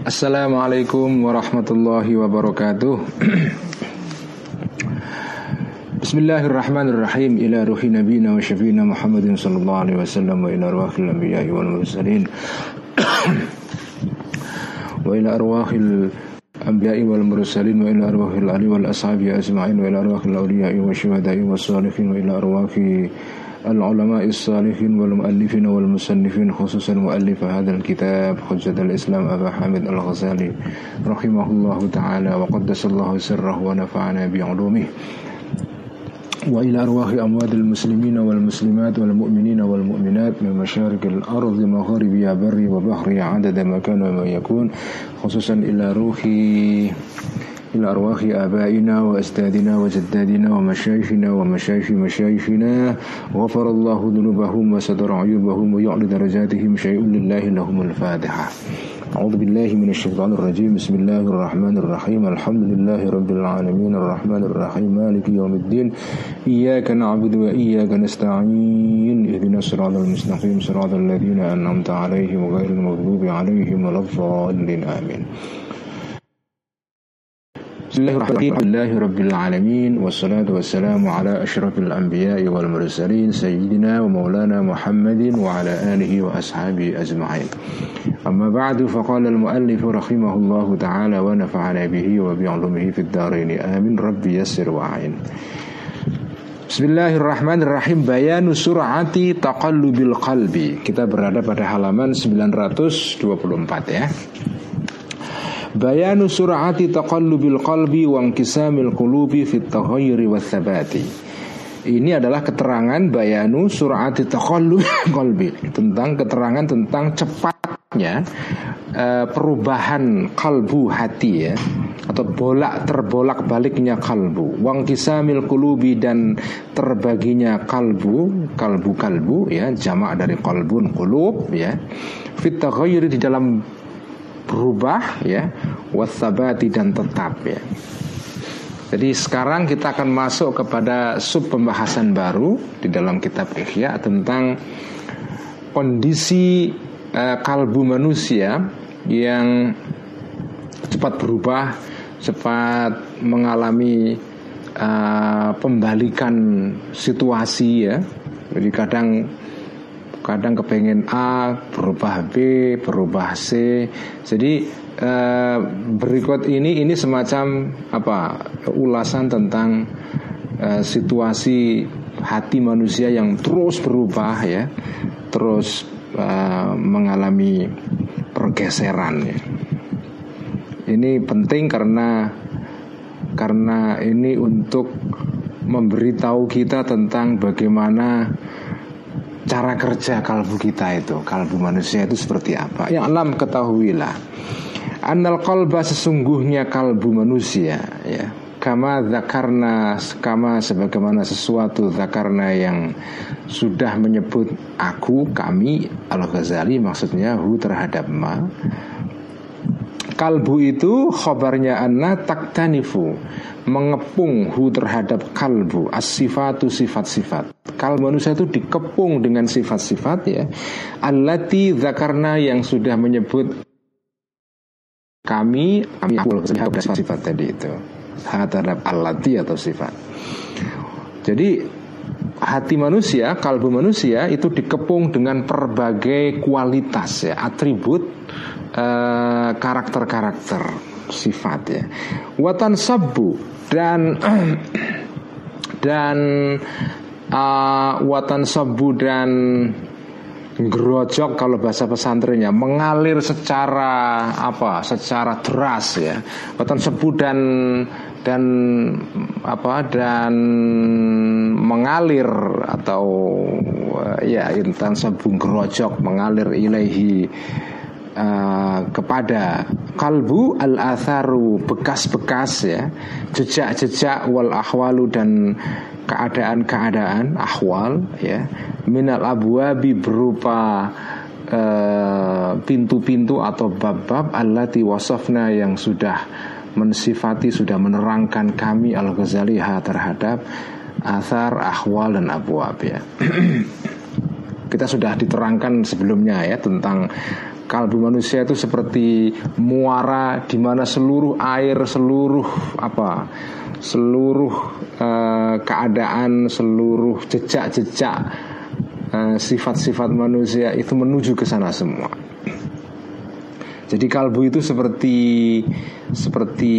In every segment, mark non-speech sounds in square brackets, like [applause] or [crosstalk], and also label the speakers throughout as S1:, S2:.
S1: Assalamualaikum warahmatullahi wabarakatuh. Bismillahirrahmanirrahim. Ila ruhi nabina wa syafiina Muhammadin sallallahu alaihi wasallam Wa ila arwahil anbiya wal mursalin. Wa ila arwahil anbiya wal mursalin Wa ila arwahil ali wal ashabi ajma'in Wa ila arwahil awliya العلماء الصالحين والمؤلفين والمصنفين خصوصا مؤلف هذا الكتاب حجة الإسلام أبا حامد الغزالي رحمه الله تعالى وقدس الله سره ونفعنا بعلومه. وإلى أرواح أموات المسلمين والمسلمات والمؤمنين والمؤمنات من مشارق الأرض مغاربها بري وبحري عدد ما كان وما يكون خصوصا إلى روحي. إلى أرواح آبائنا وأستاذنا وجدادنا ومشايخنا ومشايخ مشايخنا. غفر الله ذنوبهم وستر عيوبهم ويعلي درجاتهم شيء لله لهم الفاتحة. أعوذ بالله من الشيطان الرجيم. بسم الله الرحمن الرحيم. الحمد لله رب العالمين. الرحمن الرحيم. مالك يوم الدين. إياك نعبد وإياك نستعين. اهدنا الصراط المستقيم. صراط الذين أنعمت عليهم غير المغضوب عليهم ولا الضالين. آمين. Bismillahirrahmanirrahim. Alhamdulillahirabbil alamin wassalatu wassalamu ala asyrafil anbiya'i wal mursalin sayyidina wa maulana Muhammadin wa ala alihi wa ashabihi ajma'in. Amma ba'du faqala al-muallif rahimahullahu ta'ala wa nafa'ana bihi wa bi'ulumihi fid dharain. Amin. Rabbi yassir wa a'in. Bismillahirrahmanirrahim Bayanu sur'ati taqallubil qalbi Kita berada pada halaman 924 ya Bayanu sur'ati taqallubil qalbi wa inqisamil qulubi fit taghayyuri watsabati. Ini adalah keterangan bayanu sur'ati taqallubil [laughs] qalbi tentang keterangan tentang cepatnya uh, perubahan kalbu hati ya atau bolak terbolak baliknya kalbu wang kisamil kulubi dan terbaginya kalbu kalbu kalbu ya jamak dari kalbun kulub ya fit di dalam berubah ya wasabati dan tetap ya. Jadi sekarang kita akan masuk kepada sub pembahasan baru di dalam kitab Ihya tentang kondisi uh, kalbu manusia yang cepat berubah, cepat mengalami uh, pembalikan situasi ya. Jadi kadang kadang kepengen A berubah B berubah C. Jadi eh, berikut ini ini semacam apa ulasan tentang eh, situasi hati manusia yang terus berubah ya. Terus eh, mengalami pergeseran ya. Ini penting karena karena ini untuk memberitahu kita tentang bagaimana cara kerja kalbu kita itu kalbu manusia itu seperti apa? Yang alam ketahuilah. Anal kalba sesungguhnya kalbu manusia ya. Kama zakarna kama sebagaimana sesuatu zakarna yang sudah menyebut aku kami al ghazali maksudnya hu terhadap ma. Kalbu itu khobarnya anna taktanifu mengepung hu terhadap kalbu as-sifatu sifat-sifat. Kalbu manusia itu dikepung dengan sifat-sifat ya. Allati zakarna yang sudah menyebut kami kami aku sifat-sifat tadi itu. Terhadap allati atau sifat. Jadi hati manusia, kalbu manusia itu dikepung dengan berbagai kualitas ya, atribut eh, karakter-karakter sifat ya. Watan sabu dan [clears throat] dan uh, watan sabu dan gerojok kalau bahasa pesantrennya mengalir secara apa secara deras ya watan sebu dan dan apa dan mengalir atau ya intan sebu gerojok mengalir ilahi uh, kepada kalbu al atharu bekas-bekas ya jejak-jejak wal ahwalu dan keadaan-keadaan ahwal ya minal abwabi berupa eh, pintu-pintu uh, atau bab-bab allati wasafna yang sudah mensifati sudah menerangkan kami Al-Ghazali terhadap asar, ahwal dan abwab ya. [clears throat] Kita sudah diterangkan sebelumnya ya tentang kalbu manusia itu seperti muara di mana seluruh air, seluruh apa, seluruh uh, keadaan, seluruh jejak-jejak uh, sifat-sifat manusia itu menuju ke sana semua. Jadi kalbu itu seperti seperti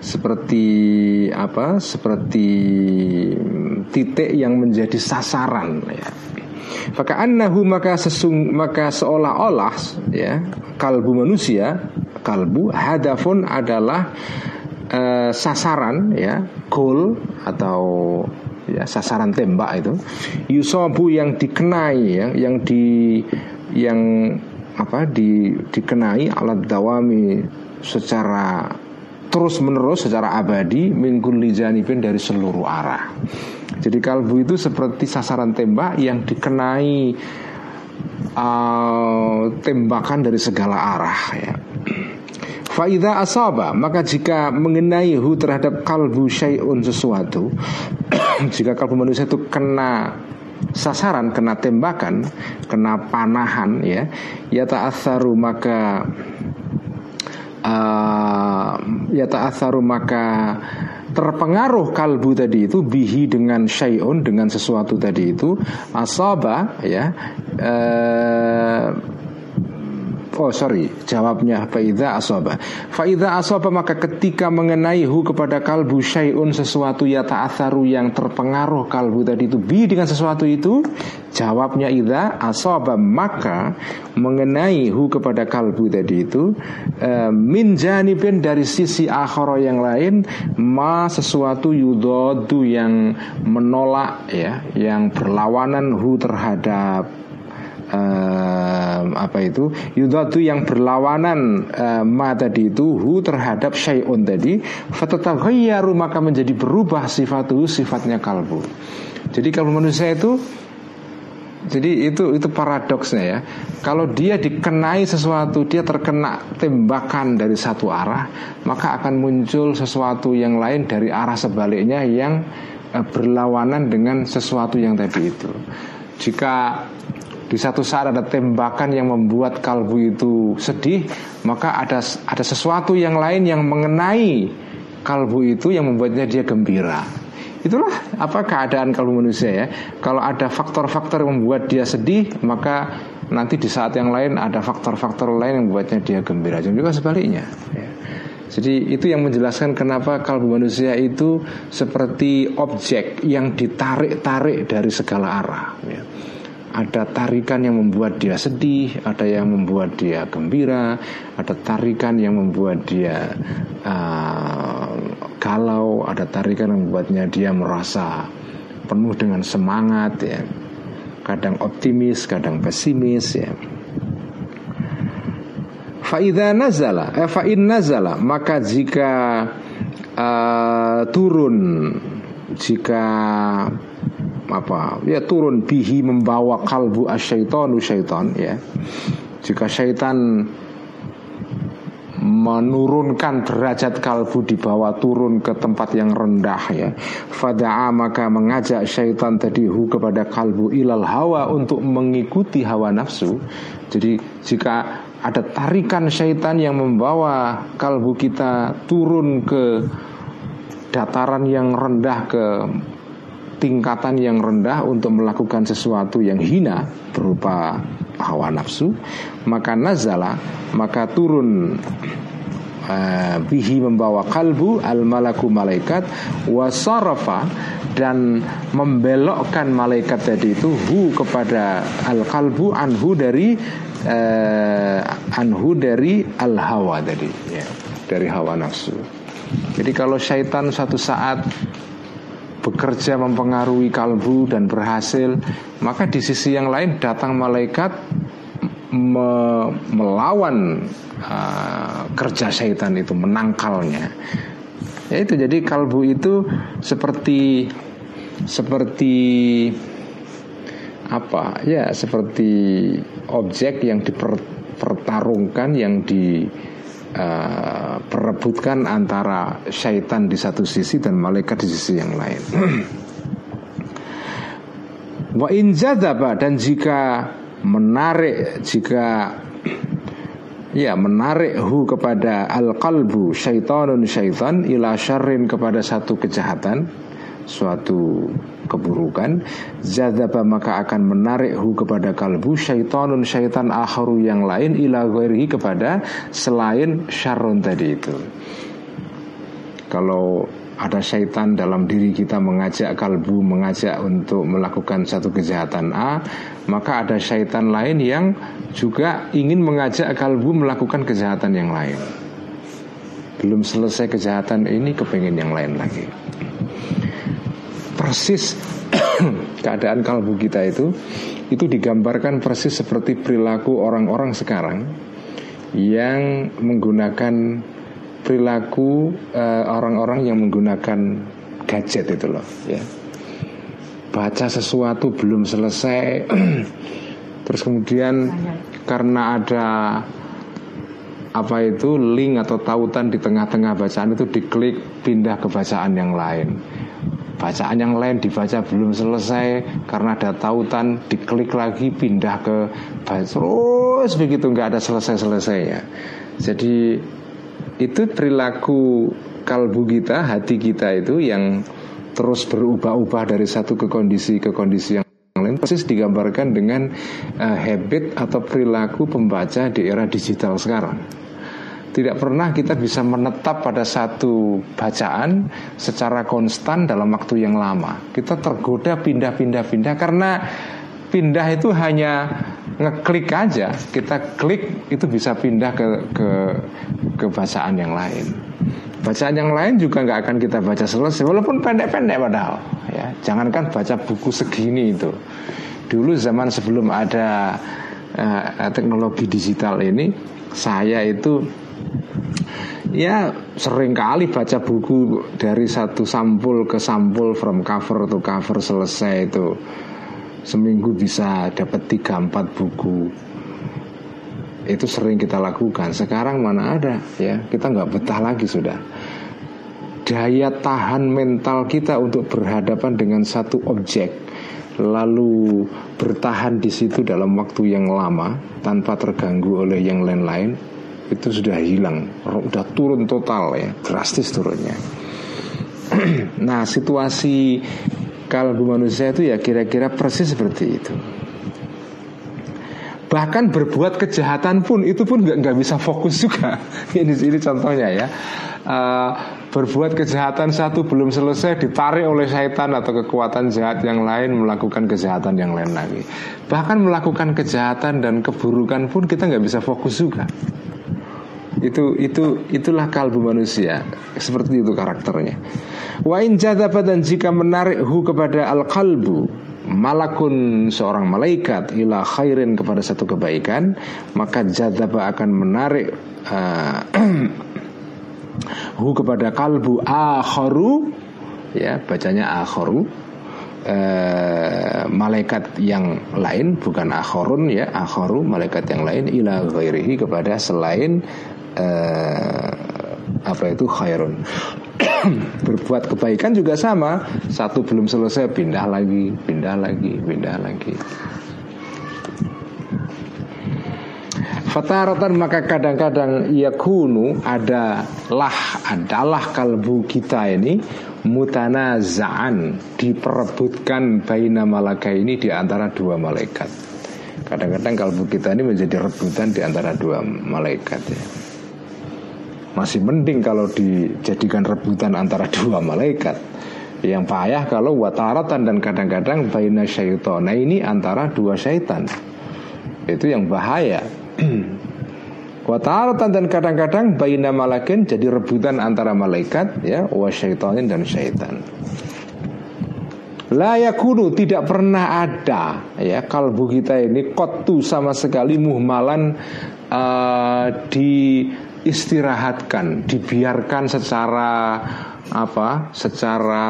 S1: seperti apa? Seperti titik yang menjadi sasaran ya. Maka annahu maka sesung maka seolah-olah ya kalbu manusia kalbu hadafun adalah uh, sasaran ya goal atau ya sasaran tembak itu. Yusobu yang dikenai ya yang di yang apa di dikenai alat dawami secara terus menerus secara abadi mingkul lijanipin dari seluruh arah. Jadi kalbu itu seperti sasaran tembak yang dikenai uh, tembakan dari segala arah ya. Faida asaba maka jika mengenai hu terhadap kalbu syai'un sesuatu [clears throat] jika kalbu manusia itu kena sasaran kena tembakan kena panahan ya ya ta'atharu maka uh, ya ta'atharu maka terpengaruh kalbu tadi itu bihi dengan syai'un dengan sesuatu tadi itu asaba ya uh, Oh sorry. Jawabnya Faiza asoba Faiza asoba maka ketika mengenai hu kepada kalbu syai'un sesuatu ya ta'atharu yang terpengaruh kalbu tadi itu Bi dengan sesuatu itu Jawabnya Iza asoba maka mengenai hu kepada kalbu tadi itu e, Min janibin dari sisi akhara yang lain Ma sesuatu yudodu yang menolak ya Yang berlawanan hu terhadap uh, apa itu yudatu yang berlawanan uh, ma tadi itu hu terhadap syai'un tadi fatataghayyaru maka menjadi berubah sifatu sifatnya kalbu. Jadi kalau manusia itu jadi itu itu paradoksnya ya. Kalau dia dikenai sesuatu, dia terkena tembakan dari satu arah, maka akan muncul sesuatu yang lain dari arah sebaliknya yang uh, berlawanan dengan sesuatu yang tadi itu. Jika di satu saat ada tembakan yang membuat kalbu itu sedih, maka ada ada sesuatu yang lain yang mengenai kalbu itu yang membuatnya dia gembira. Itulah apa keadaan kalbu manusia ya. Kalau ada faktor-faktor yang membuat dia sedih, maka nanti di saat yang lain ada faktor-faktor lain yang membuatnya dia gembira. Dan juga sebaliknya. Ya. Jadi itu yang menjelaskan kenapa kalbu manusia itu seperti objek yang ditarik-tarik dari segala arah. Ya ada tarikan yang membuat dia sedih, ada yang membuat dia gembira, ada tarikan yang membuat dia uh, galau, ada tarikan yang membuatnya dia merasa penuh dengan semangat ya. Kadang optimis, kadang pesimis ya. Faida nazala, eh, fa'in nazala, maka jika uh, turun, jika apa ya turun bihi membawa kalbu asyaitonu syaitan ya. Jika syaitan menurunkan derajat kalbu dibawa turun ke tempat yang rendah ya. Fada'a maka mengajak syaitan tadi hu kepada kalbu ilal hawa untuk mengikuti hawa nafsu. Jadi jika ada tarikan syaitan yang membawa kalbu kita turun ke dataran yang rendah ke tingkatan yang rendah untuk melakukan sesuatu yang hina berupa hawa nafsu maka nazala maka turun uh, bihi membawa kalbu al malaku malaikat wasarafa dan membelokkan malaikat tadi itu hu kepada al kalbu anhu dari uh, anhu dari al hawa tadi ya dari hawa nafsu. Jadi kalau syaitan suatu saat bekerja mempengaruhi kalbu dan berhasil, maka di sisi yang lain datang malaikat me melawan uh, kerja syaitan itu, menangkalnya. Ya itu jadi kalbu itu seperti seperti apa ya seperti objek yang dipertarungkan yang di uh, perebutkan antara syaitan di satu sisi dan malaikat di sisi yang lain. [clears throat] Wa in dan jika menarik jika [clears throat] ya menarik hu kepada al qalbu syaitanun syaitan ila syarrin kepada satu kejahatan suatu keburukan zadzaba maka akan menarik hu kepada kalbu syaitanun syaitan akharu yang lain ila ghairihi kepada selain syarrun tadi itu. Kalau ada syaitan dalam diri kita mengajak kalbu mengajak untuk melakukan satu kejahatan A maka ada syaitan lain yang juga ingin mengajak kalbu melakukan kejahatan yang lain. Belum selesai kejahatan ini kepengen yang lain lagi persis [coughs] keadaan kalbu kita itu itu digambarkan persis seperti perilaku orang-orang sekarang yang menggunakan perilaku uh, orang-orang yang menggunakan gadget itu loh ya. Baca sesuatu belum selesai [clears throat] terus kemudian karena ada apa itu link atau tautan di tengah-tengah bacaan itu diklik pindah ke bacaan yang lain bacaan yang lain dibaca belum selesai karena ada tautan diklik lagi pindah ke terus begitu nggak ada selesai selesainya jadi itu perilaku kalbu kita, hati kita itu yang terus berubah-ubah dari satu ke kondisi ke kondisi yang lain persis digambarkan dengan uh, habit atau perilaku pembaca di era digital sekarang. Tidak pernah kita bisa menetap pada satu bacaan secara konstan dalam waktu yang lama. Kita tergoda pindah-pindah-pindah karena pindah itu hanya ngeklik aja. Kita klik itu bisa pindah ke ke ke bacaan yang lain. Bacaan yang lain juga nggak akan kita baca selesai walaupun pendek-pendek padahal ya. Jangankan baca buku segini itu. Dulu zaman sebelum ada uh, teknologi digital ini saya itu ya sering kali baca buku dari satu sampul ke sampul from cover to cover selesai itu. Seminggu bisa dapat tiga empat buku. Itu sering kita lakukan. Sekarang mana ada ya. Kita nggak betah lagi sudah. Daya tahan mental kita untuk berhadapan dengan satu objek lalu bertahan di situ dalam waktu yang lama tanpa terganggu oleh yang lain-lain itu sudah hilang. Sudah turun total ya. Drastis turunnya. [clears throat] Nah situasi kalbu manusia itu ya kira-kira persis seperti itu. Bahkan berbuat kejahatan pun itu pun nggak nggak bisa fokus juga. [laughs] Ini ini contohnya ya. Uh, berbuat kejahatan satu belum selesai ditarik oleh syaitan atau kekuatan jahat yang lain melakukan kejahatan yang lain lagi. Bahkan melakukan kejahatan dan keburukan pun kita nggak bisa fokus juga itu itu itulah kalbu manusia. Seperti itu karakternya. Wa in dan jika menarik hu kepada al kalbu malakun seorang malaikat ila khairin kepada satu kebaikan maka jadaba akan menarik uh, [clears throat] hu kepada kalbu akharu ya bacanya akharu uh, malaikat yang lain bukan akhorun ya akharu malaikat yang lain ila ghairihi kepada selain uh, apa itu? Khairun. [coughs] Berbuat kebaikan juga sama. Satu belum selesai pindah lagi pindah lagi pindah lagi. Fataratan maka kadang-kadang yakunu adalah adalah kalbu kita ini mutanazaan diperebutkan baina malaka ini di antara dua malaikat. Kadang-kadang kalbu kita ini menjadi rebutan di antara dua malaikat ya masih mending kalau dijadikan rebutan antara [laughs] dua malaikat. Yang payah kalau wataratan dan kadang-kadang baina syaitan nah ini antara dua syaitan. Itu yang bahaya. [clears throat] Wataratan dan kadang-kadang baina malakin jadi rebutan antara malaikat ya wa syaitanin dan syaitan. Layakunu tidak pernah ada ya kalbu kita ini kotu sama sekali muhmalan uh, di istirahatkan, dibiarkan secara apa? Secara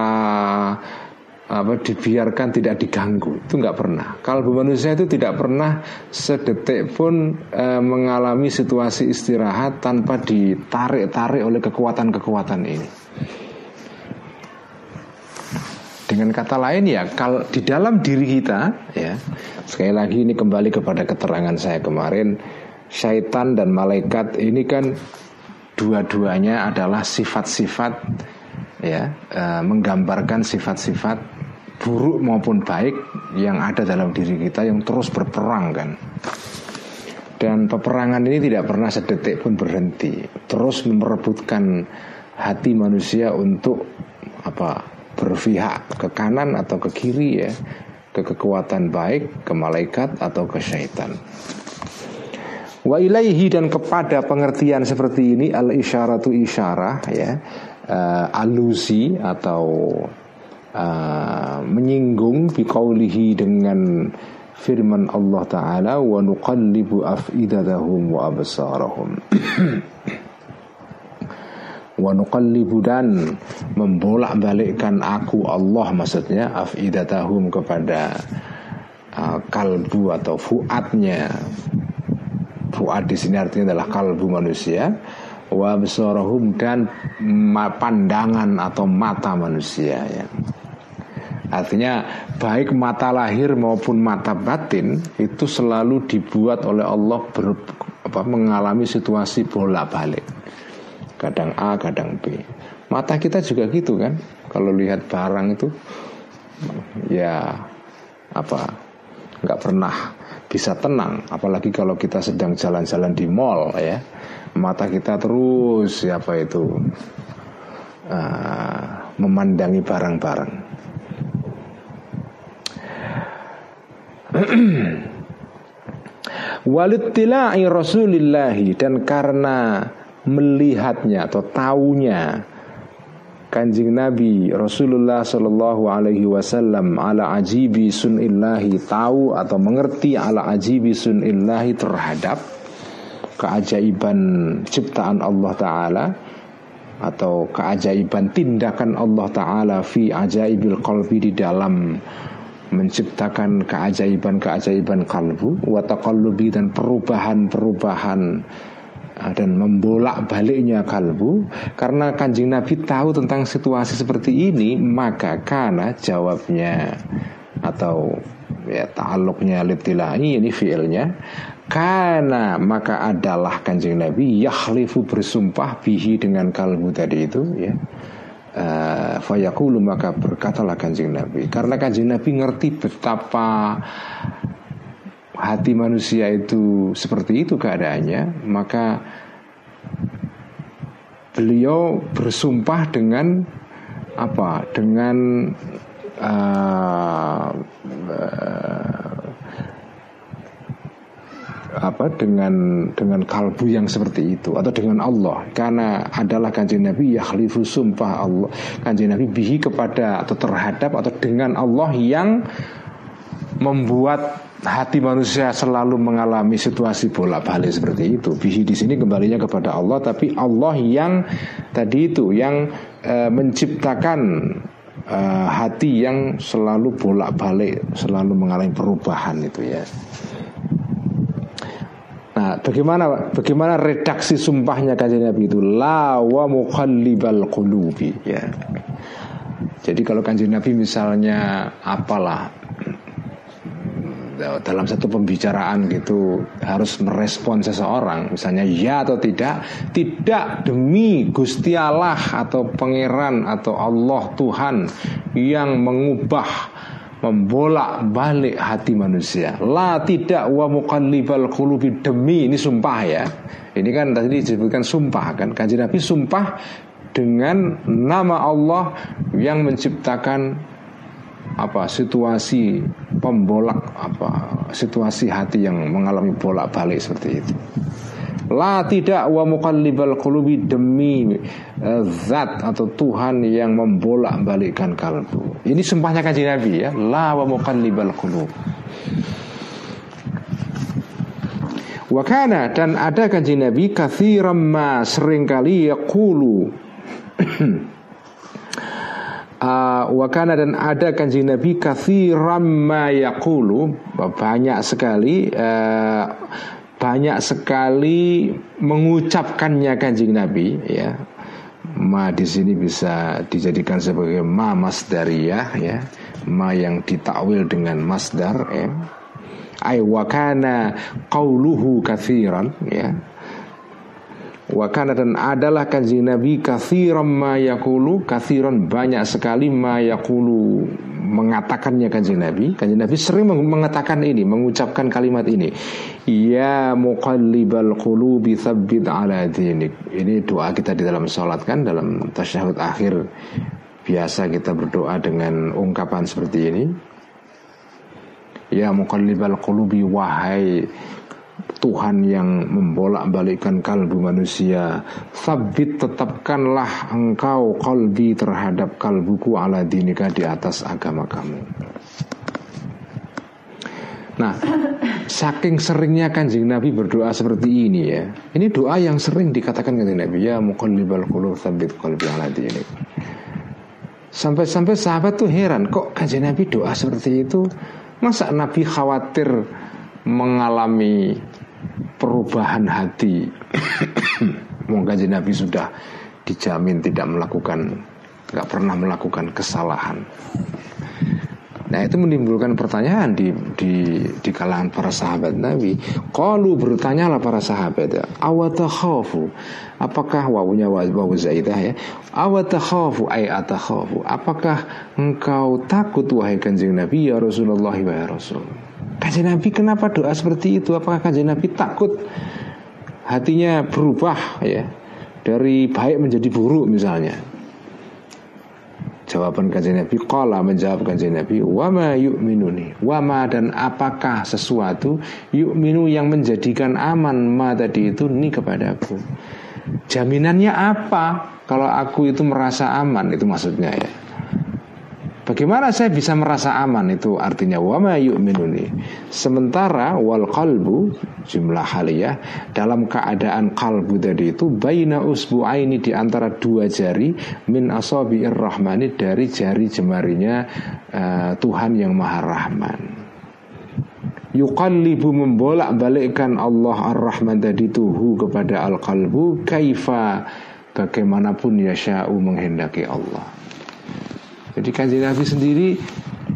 S1: apa dibiarkan tidak diganggu itu nggak pernah kalbu manusia itu tidak pernah sedetik pun e, mengalami situasi istirahat tanpa ditarik-tarik oleh kekuatan-kekuatan ini dengan kata lain ya kalau di dalam diri kita ya sekali lagi ini kembali kepada keterangan saya kemarin syaitan dan malaikat ini kan dua-duanya adalah sifat-sifat ya e, menggambarkan sifat-sifat buruk maupun baik yang ada dalam diri kita yang terus berperang kan. Dan peperangan ini tidak pernah sedetik pun berhenti. Terus memperebutkan hati manusia untuk apa berpihak ke kanan atau ke kiri ya ke kekuatan baik ke malaikat atau ke syaitan Wa ilaihi dan kepada pengertian seperti ini al isyaratu isyarah ya uh, alusi atau uh, menyinggung biqaulihi dengan firman Allah taala wa nuqallibu afidatahum wa absarahum. [clears throat] Wa nuqallibu dan membolak-balikkan aku Allah maksudnya afidatahum kepada uh, kalbu atau fuadnya Fuad di sini artinya adalah kalbu manusia wa dan pandangan atau mata manusia ya. Artinya baik mata lahir maupun mata batin itu selalu dibuat oleh Allah ber, apa, mengalami situasi bolak-balik. Kadang A, kadang B. Mata kita juga gitu kan. Kalau lihat barang itu ya apa nggak pernah bisa tenang. Apalagi kalau kita sedang jalan-jalan di mall ya. Mata kita terus siapa itu uh, memandangi barang-barang. [clears throat] Walittila'i Rasulillahi dan karena melihatnya atau taunya kanjeng Nabi Rasulullah Shallallahu Alaihi Wasallam ala ajibi sunillahi tahu atau mengerti ala ajibi sunillahi terhadap keajaiban ciptaan Allah Taala atau keajaiban tindakan Allah Taala fi ajaibil qalbi di dalam menciptakan keajaiban-keajaiban kalbu wa dan perubahan-perubahan Ah, dan membolak baliknya kalbu karena kanjeng Nabi tahu tentang situasi seperti ini maka karena jawabnya atau ya ta'alluqnya libtilahi ini fiilnya karena maka adalah kanjeng Nabi yahlifu bersumpah bihi dengan kalbu tadi itu ya. Uh, fayaqulu maka berkatalah kanjeng Nabi. Karena kanjeng Nabi ngerti betapa hati manusia itu seperti itu keadaannya, maka beliau bersumpah dengan apa? Dengan uh, uh, apa dengan dengan kalbu yang seperti itu atau dengan Allah karena adalah kanjeng Nabi yakhlifu sumpah Allah kanjeng Nabi bihi kepada atau terhadap atau dengan Allah yang membuat hati manusia selalu mengalami situasi bolak-balik seperti itu. Bihi di sini kembalinya kepada Allah, tapi Allah yang tadi itu yang e, menciptakan e, hati yang selalu bolak-balik, selalu mengalami perubahan itu ya. Nah, bagaimana bagaimana redaksi sumpahnya kajian Nabi itu la wa muqallibal qulubi ya. Jadi kalau kanjeng Nabi misalnya apalah dalam satu pembicaraan gitu harus merespon seseorang misalnya ya atau tidak tidak demi Gusti Allah atau pangeran atau Allah Tuhan yang mengubah membolak balik hati manusia. La tidak wa muqallibal qulubi demi ini sumpah ya. Ini kan tadi disebutkan sumpah kan. Kanjeng Nabi sumpah dengan nama Allah yang menciptakan apa situasi pembolak apa situasi hati yang mengalami bolak-balik seperti itu. La tidak wa muqallibal qulubi demi uh, zat atau Tuhan yang membolak-balikkan kalbu. Ini sumpahnya kaji Nabi ya. La wa muqallibal qulub. Wakana dan ada kaji Nabi kathiram ma sering kali yaqulu [clears throat] uh, wakana dan ada kanjeng Nabi kathiram ma yaqulu. Banyak sekali uh, banyak sekali mengucapkannya kanjeng Nabi ya. Ma di sini bisa dijadikan sebagai ma masdariyah ya. Ma yang ditakwil dengan masdar ya. Ay wa kana qauluhu katsiran ya Wakana dan adalah kanjeng Nabi kathiran ma yakulu Kathiran banyak sekali ma yakulu Mengatakannya kanjeng Nabi Kanjeng Nabi sering mengatakan ini Mengucapkan kalimat ini. Ya muqallibal qulubi thabbit ala dinik. Ini doa kita di dalam sholat kan Dalam tasyahud akhir. Biasa kita berdoa dengan ungkapan seperti ini. Ya muqallibal qulubi Wahai Tuhan yang membolak-balikkan kalbu manusia Sabit tetapkanlah engkau kalbi terhadap kalbuku ala dinika di atas agama kamu Nah, saking seringnya kanjeng Nabi berdoa seperti ini ya. Ini doa yang sering dikatakan kanjeng Nabi ya muqallibal qulub sabit qalbi ala dinik. Sampai-sampai sahabat tuh heran kok kanjeng Nabi doa seperti itu. Masa Nabi khawatir mengalami perubahan hati [coughs] Moga Nabi sudah dijamin tidak melakukan nggak pernah melakukan kesalahan Nah itu menimbulkan pertanyaan di di di kalangan para sahabat Nabi. Kalau bertanyalah para sahabat, ya, awatakhafu, apakah wawunya wawu zaidah ya? Awatakhafu ay atakhafu, apakah engkau takut wahai kanjeng Nabi ya Rasulullah ya Rasul? Kanjeng Nabi kenapa doa seperti itu? Apakah kanjeng Nabi takut hatinya berubah ya? Dari baik menjadi buruk misalnya? Jawaban kanjeng Nabi Qala menjawab kanjeng Nabi Wama yu'minuni. Wama dan apakah sesuatu Yu'minu yang menjadikan aman Ma tadi itu ni kepadaku? Jaminannya apa? Kalau aku itu merasa aman Itu maksudnya ya Bagaimana saya bisa merasa aman itu artinya wama yu'minuni. Sementara wal qalbu jumlah haliyah dalam keadaan kalbu tadi itu baina usbu'aini di antara dua jari min asabi'ir rahmani dari jari jemarinya uh, Tuhan yang Maha Rahman. Yuqallibu membolak-balikkan Allah Ar-Rahman tadi tuhu kepada al-qalbu kaifa bagaimanapun yasha'u menghendaki Allah. Jadi kanjeng Nabi sendiri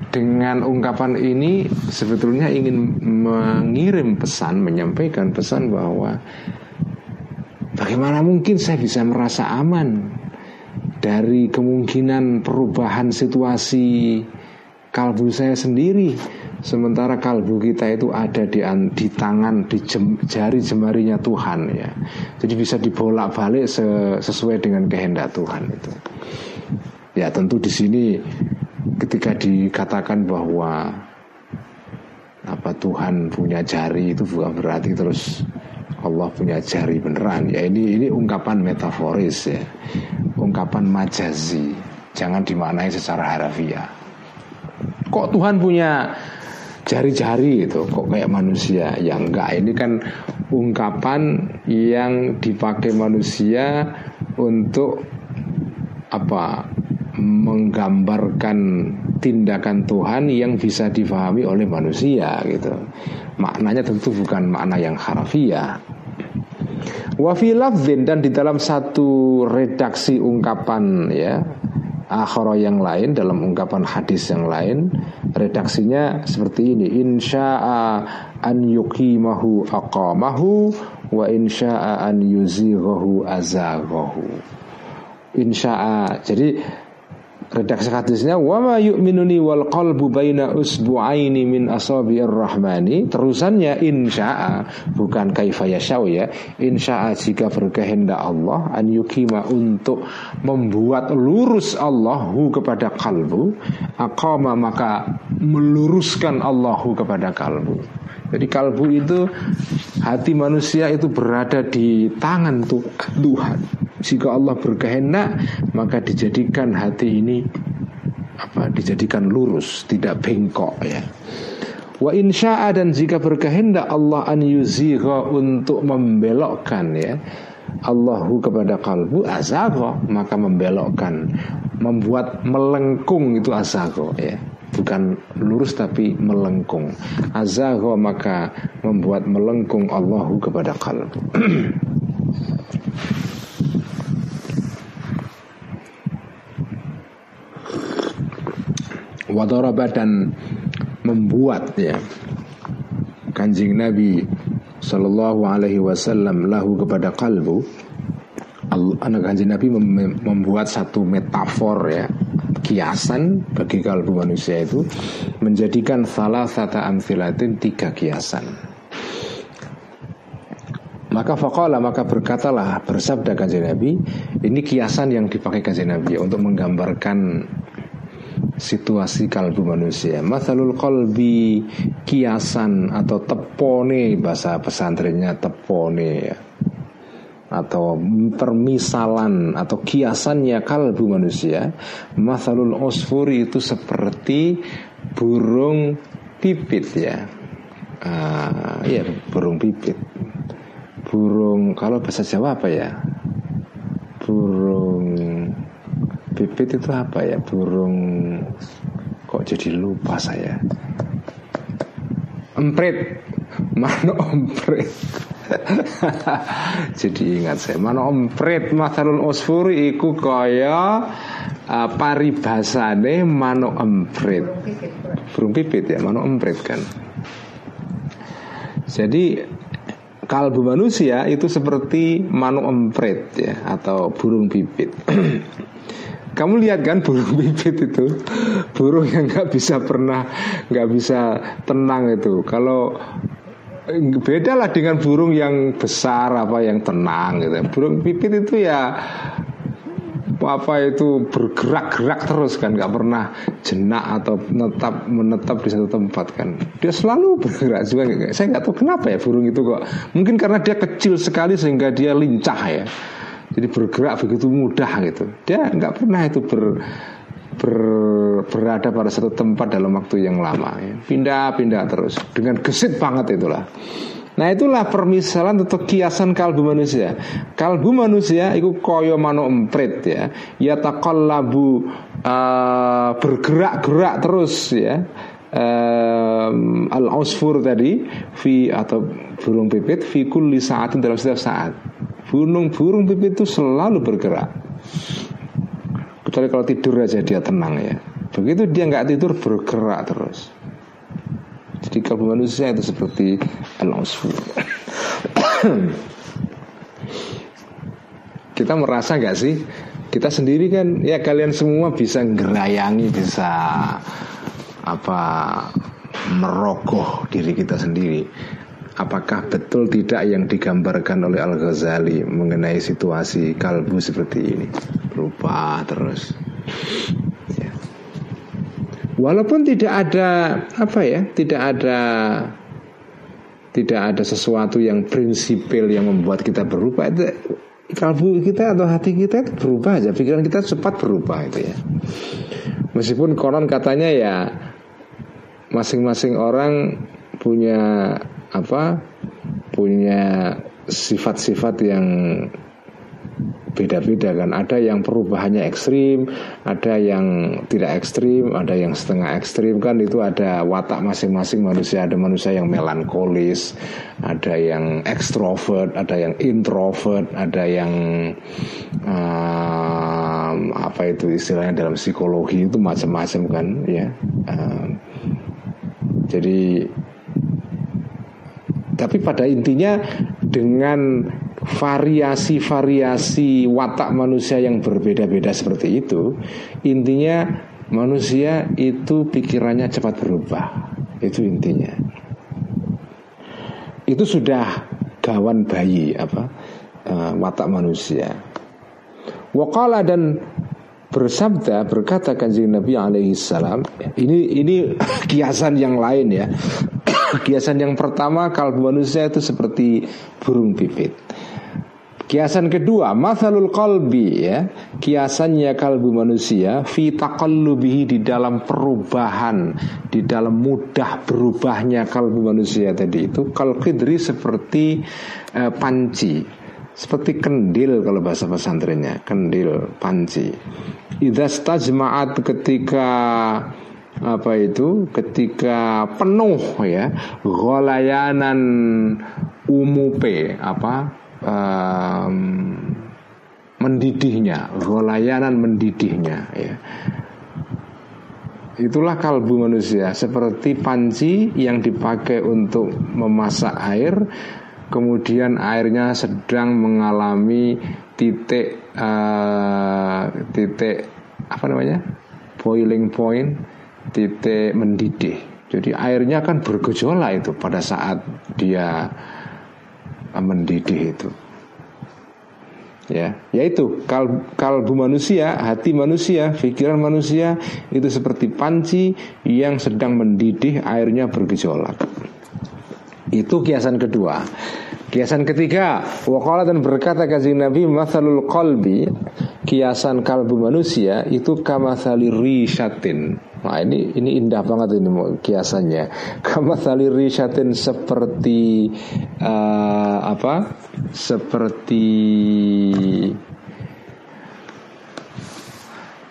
S1: dengan ungkapan ini sebetulnya ingin mengirim pesan, menyampaikan pesan bahwa bagaimana mungkin saya bisa merasa aman dari kemungkinan perubahan situasi kalbu saya sendiri. Sementara kalbu kita itu ada di di tangan di jem, jari jemarinya Tuhan ya. Jadi bisa dibolak-balik sesuai dengan kehendak Tuhan itu Ya tentu di sini ketika dikatakan bahwa apa Tuhan punya jari itu bukan berarti terus Allah punya jari beneran. Ya ini ini ungkapan metaforis ya. Ungkapan majazi. Jangan dimaknai secara harafiah. Kok Tuhan punya jari-jari itu kok kayak manusia? Ya enggak. Ini kan ungkapan yang dipakai manusia untuk apa menggambarkan tindakan Tuhan yang bisa difahami oleh manusia gitu. Maknanya tentu bukan makna yang harafiah. Wafi dan di dalam satu redaksi ungkapan ya akhara yang lain dalam ungkapan hadis yang lain redaksinya seperti ini insya'a an yuqimahu aqamahu wa insya'a an yuzighahu azaghahu insya'a jadi Redaksi hadisnya wa ma yu'minuni wal qalbu baina usbu'aini min asabi'ir rahmani. Terusannya insya'a. Bukan kaifa yashau ya. Insya'a jika berkehendak Allah an yukima untuk membuat lurus Allahu kepada kalbu. Aqama maka meluruskan Allahu kepada kalbu. Jadi kalbu itu hati manusia itu berada di tangan Tuhan jika Allah berkehendak maka dijadikan hati ini apa dijadikan lurus, tidak bengkok ya. Wa insya'a dan jika berkehendak Allah an yuzigha untuk membelokkan ya. Allahu kepada kalbu azagha maka membelokkan membuat melengkung itu azagha ya. Bukan lurus tapi melengkung. Azagha maka membuat melengkung Allahu kepada kalbu [clears throat] Wadoraba dan membuat ya. Kanjing Nabi Sallallahu alaihi wasallam lahu kepada kalbu anak kanjeng Nabi membuat satu metafor ya. Kiasan bagi kalbu manusia itu menjadikan salah satu amfilatin tiga kiasan. Maka fakola maka berkatalah bersabda kanjeng Nabi ini kiasan yang dipakai kanjeng Nabi untuk menggambarkan situasi kalbu manusia. Masalul kolbi kiasan atau tepone bahasa pesantrennya tepone ya. Atau permisalan atau kiasannya kalbu manusia. Masalul osfuri itu seperti burung pipit ya. Uh, ya burung pipit. Burung kalau bahasa Jawa apa ya? Burung Bibit itu apa ya? Burung kok jadi lupa saya. Emprit. Mano emprit. [laughs] jadi ingat saya. Mano emprit masalul usfuri iku kaya uh, paribasane mano emprit. Burung pipit ya, mano emprit kan. Jadi kalbu manusia itu seperti mano emprit ya atau burung pipit. [clears throat] Kamu lihat kan burung [laughs] pipit itu? Burung yang nggak bisa pernah nggak bisa tenang itu. Kalau beda lah dengan burung yang besar apa yang tenang gitu. Burung pipit itu ya apa itu bergerak-gerak terus kan. Nggak pernah jenak atau menetap menetap di satu tempat kan. Dia selalu bergerak juga. Saya nggak tahu kenapa ya burung itu kok. Mungkin karena dia kecil sekali sehingga dia lincah ya jadi bergerak begitu mudah gitu dia nggak pernah itu ber, ber, berada pada satu tempat dalam waktu yang lama ya. pindah-pindah terus dengan gesit banget itulah Nah itulah permisalan atau kiasan kalbu manusia. Kalbu manusia itu koyo mano emprit ya. Ya takallabu uh, bergerak-gerak terus ya. Um, al ausfur tadi fi atau burung pipit fi kulli saatin dalam setiap saat. Burung-burung pipit itu selalu bergerak. Kecuali kalau tidur aja dia tenang ya. Begitu dia nggak tidur bergerak terus. Jadi kalau manusia itu seperti al [coughs] Kita merasa nggak sih? Kita sendiri kan ya kalian semua bisa ngerayangi, bisa apa merogoh diri kita sendiri apakah betul tidak yang digambarkan oleh Al Ghazali mengenai situasi kalbu seperti ini? Berubah terus. Ya. walaupun tidak ada apa ya tidak ada tidak ada sesuatu yang prinsipil yang membuat kita berubah. Itu kalbu kita atau hati kita itu berubah aja pikiran kita cepat berubah itu ya. Meskipun konon katanya ya masing-masing orang punya apa punya sifat-sifat yang beda-beda kan. Ada yang perubahannya ekstrim ada yang tidak ekstrim ada yang setengah ekstrim kan. Itu ada watak masing-masing manusia. Ada manusia yang melankolis ada yang ekstrovert ada yang introvert ada yang um, apa itu istilahnya dalam psikologi itu macam-macam kan ya. Um, jadi tapi pada intinya dengan variasi-variasi watak manusia yang berbeda-beda seperti itu, intinya manusia itu pikirannya cepat berubah. Itu intinya. Itu sudah gawan bayi apa uh, watak manusia. Wakala dan bersabda berkata kanjeng Nabi alaihi salam ini ini kiasan yang lain ya Kiasan yang pertama kalbu manusia itu seperti burung pipit. Kiasan kedua, masalul kalbi ya, kiasannya kalbu manusia fi taqallubihi di dalam perubahan, di dalam mudah berubahnya kalbu manusia tadi itu kal seperti uh, panci, seperti kendil kalau bahasa pesantrennya, kendil panci. Idza stajma'at ketika apa itu? Ketika penuh ya golayanan umupe apa um, mendidihnya golayanan mendidihnya ya. Itulah kalbu manusia Seperti panci yang dipakai untuk memasak air Kemudian airnya sedang mengalami titik uh, Titik apa namanya Boiling point Titik mendidih. Jadi airnya kan bergejolak itu pada saat dia mendidih itu. Ya yaitu kal kalbu manusia hati manusia pikiran manusia itu seperti panci yang sedang mendidih airnya bergejolak. Itu kiasan kedua. Kiasan ketiga wakala dan berkata kasih Nabi masalul qalbi kiasan kalbu manusia itu kamasali rishatin Nah ini ini indah banget ini kiasannya. [laughs] Kamasali rishatin seperti uh, apa? Seperti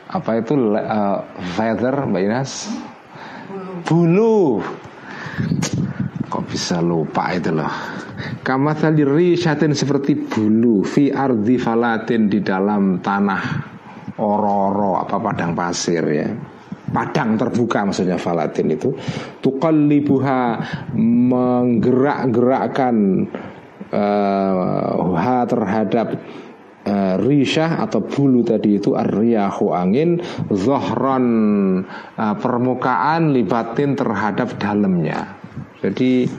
S1: apa itu uh, feather Mbak Inas? Bulu. Kok bisa lupa itu loh. Kamasali rishatin seperti bulu fi ardi falatin di dalam tanah ororo apa padang pasir ya padang terbuka maksudnya falatin itu tuqallibuha menggerak-gerakkan uh, ha terhadap uh, rishah atau bulu tadi itu arriyahu angin zohron uh, permukaan libatin terhadap dalamnya. Jadi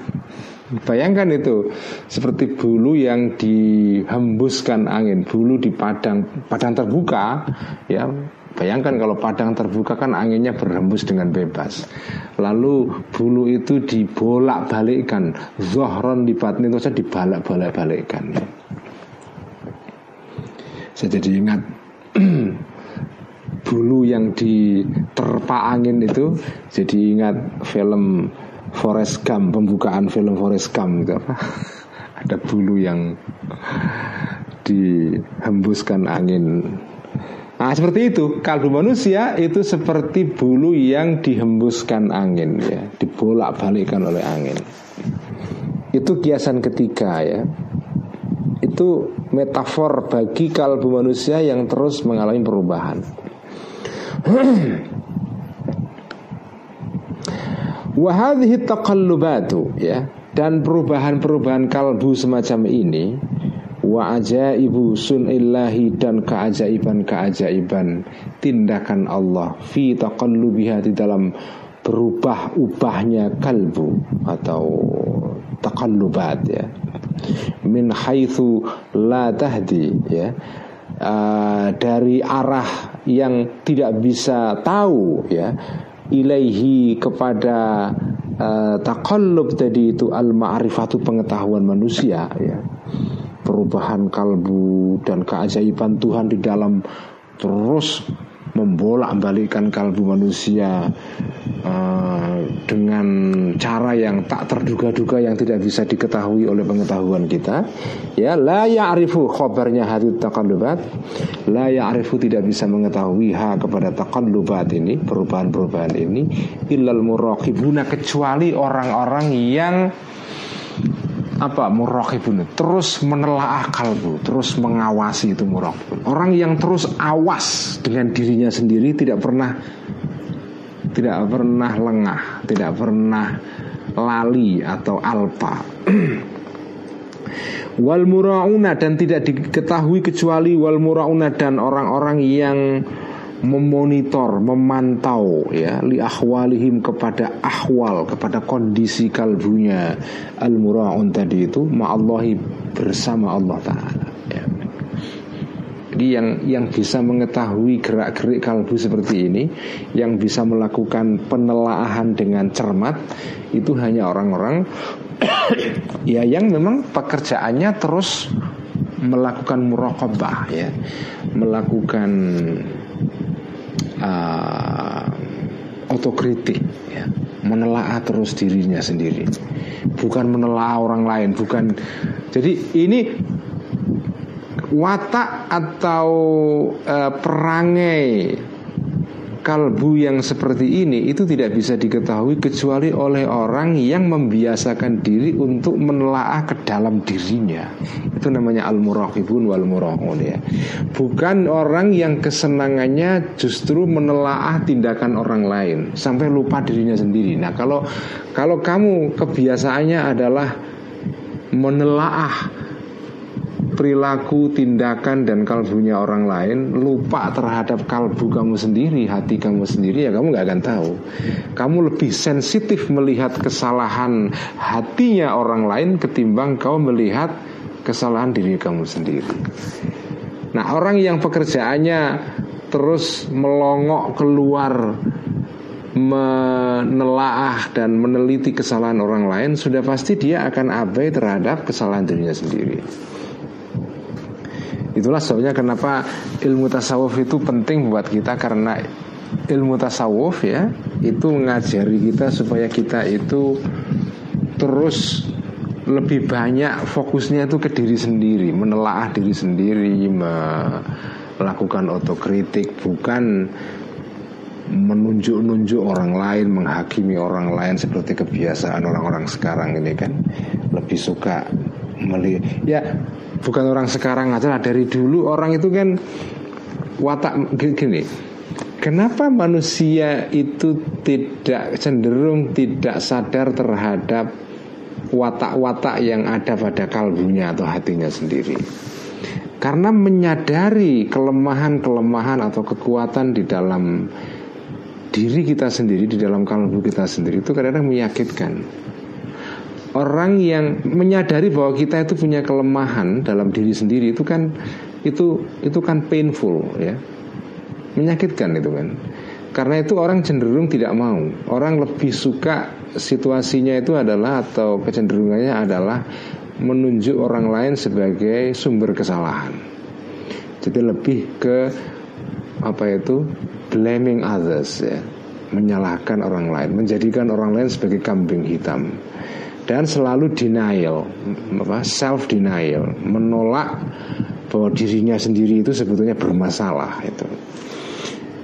S1: Bayangkan itu seperti bulu yang dihembuskan angin, bulu di padang padang terbuka, ya Bayangkan kalau padang terbuka kan anginnya berhembus dengan bebas. Lalu bulu itu dibolak-balikkan, zohron di batni itu saya dibalak-balak-balikkan. Saya jadi ingat [clears throat] bulu yang diterpa angin itu jadi ingat film Forest Gump pembukaan film Forest Gump itu apa [laughs] ada bulu yang dihembuskan angin Nah seperti itu. Kalbu manusia itu seperti bulu yang dihembuskan angin ya. Dibolak balikkan oleh angin. Itu kiasan ketiga ya. Itu metafor bagi kalbu manusia yang terus mengalami perubahan. [clears throat] Wahadhi taqallubatu ya. Dan perubahan-perubahan kalbu semacam ini wa ajaibu sunillahi dan keajaiban-keajaiban. Tindakan Allah fi taqallubiha di dalam berubah ubahnya kalbu atau taqallubat ya. Min haitsu la tahdi ya. Uh, dari arah yang tidak bisa tahu ya. Ilaihi kepada uh, taqallub tadi itu al ma'rifatu pengetahuan manusia ya perubahan kalbu dan keajaiban Tuhan di dalam terus membolak-balikkan kalbu manusia uh, dengan cara yang tak terduga-duga yang tidak bisa diketahui oleh pengetahuan kita. Ya la ya'rifu khabarnya hadit taqallubat. La ya'rifu tidak bisa mengetahui ha kepada taqallubat ini perubahan-perubahan ini illal muraqibuna kecuali orang-orang yang apa? Muraqibun terus menelaah kalbu terus mengawasi itu muraqibun orang yang terus awas dengan dirinya sendiri tidak pernah tidak pernah lengah tidak pernah lali atau alpa. [clears throat] Wal murauna dan tidak diketahui kecuali wal murauna dan orang-orang yang memonitor, memantau ya li ahwalihim kepada ahwal, kepada kondisi kalbunya al muraun tadi itu ma'allahi bersama Allah taala ya. Jadi yang yang bisa mengetahui gerak-gerik kalbu seperti ini, yang bisa melakukan penelaahan dengan cermat itu hanya orang-orang [coughs] ya yang memang pekerjaannya terus melakukan muraqabah ya, melakukan uh, otokritik ya. Menelaah terus dirinya sendiri. Bukan menelaah orang lain bukan. Jadi ini watak atau uh, perangai kalbu yang seperti ini itu tidak bisa diketahui kecuali oleh orang yang membiasakan diri untuk menelaah ke dalam dirinya. Itu namanya al-muraqibun wal muraqun ya. Bukan orang yang kesenangannya justru menelaah tindakan orang lain sampai lupa dirinya sendiri. Nah, kalau kalau kamu kebiasaannya adalah menelaah perilaku, tindakan dan kalbunya orang lain lupa terhadap kalbu kamu sendiri, hati kamu sendiri ya kamu nggak akan tahu. Kamu lebih sensitif melihat kesalahan hatinya orang lain ketimbang kau melihat kesalahan diri kamu sendiri. Nah, orang yang pekerjaannya terus melongok keluar menelaah dan meneliti kesalahan orang lain sudah pasti dia akan abai terhadap kesalahan dirinya sendiri. Itulah sebabnya kenapa ilmu tasawuf itu penting buat kita karena ilmu tasawuf ya itu mengajari kita supaya kita itu terus lebih banyak fokusnya itu ke diri sendiri, menelaah diri sendiri, melakukan otokritik, bukan menunjuk-nunjuk orang lain, menghakimi orang lain seperti kebiasaan orang-orang sekarang ini kan lebih suka melihat ya bukan orang sekarang aja lah dari dulu orang itu kan watak gini. Kenapa manusia itu tidak cenderung tidak sadar terhadap watak-watak yang ada pada kalbunya atau hatinya sendiri? Karena menyadari kelemahan-kelemahan atau kekuatan di dalam diri kita sendiri di dalam kalbu kita sendiri itu kadang-kadang menyakitkan orang yang menyadari bahwa kita itu punya kelemahan dalam diri sendiri itu kan itu itu kan painful ya. Menyakitkan itu kan. Karena itu orang cenderung tidak mau. Orang lebih suka situasinya itu adalah atau kecenderungannya adalah menunjuk orang lain sebagai sumber kesalahan. Jadi lebih ke apa itu blaming others ya. Menyalahkan orang lain menjadikan orang lain sebagai kambing hitam dan selalu denial, apa, self denial, menolak bahwa dirinya sendiri itu sebetulnya bermasalah itu.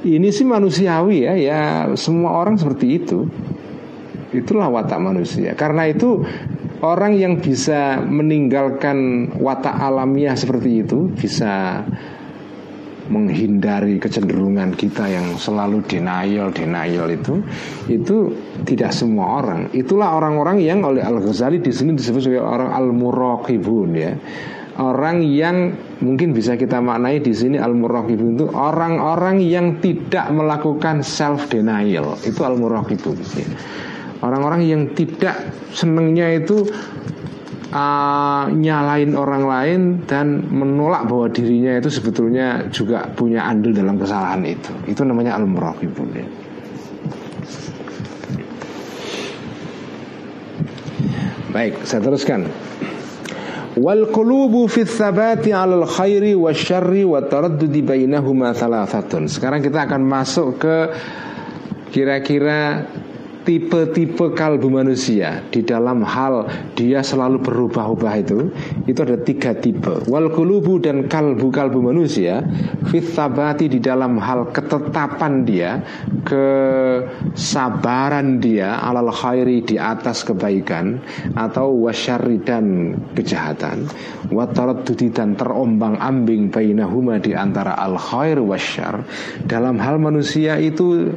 S1: Ini sih manusiawi ya, ya semua orang seperti itu. Itulah watak manusia. Karena itu orang yang bisa meninggalkan watak alamiah seperti itu bisa menghindari kecenderungan kita yang selalu denial denial itu itu tidak semua orang. Itulah orang-orang yang oleh Al Ghazali di sini disebut sebagai orang al muraqibun ya. Orang yang mungkin bisa kita maknai di sini al muraqibun itu orang-orang yang tidak melakukan self denial itu al muraqibun ya. orang-orang yang tidak senengnya itu uh, nyalain orang lain dan menolak bahwa dirinya itu sebetulnya juga punya andil dalam kesalahan itu. Itu namanya al-muraqibun ya. Baik, saya teruskan. Wal qulubu fi tsabati 'alal khairi wasyarri wa taraddudi bainahuma thalathatun. Sekarang kita akan masuk ke kira-kira tipe-tipe kalbu manusia di dalam hal dia selalu berubah-ubah itu itu ada tiga tipe. Wal kulubu dan kalbu kalbu manusia fitabati di dalam hal ketetapan dia kesabaran dia alal khairi di atas kebaikan atau wasyari dan kejahatan. Wataraddudi dan terombang ambing bainahuma di antara al khair wasyar dalam hal manusia itu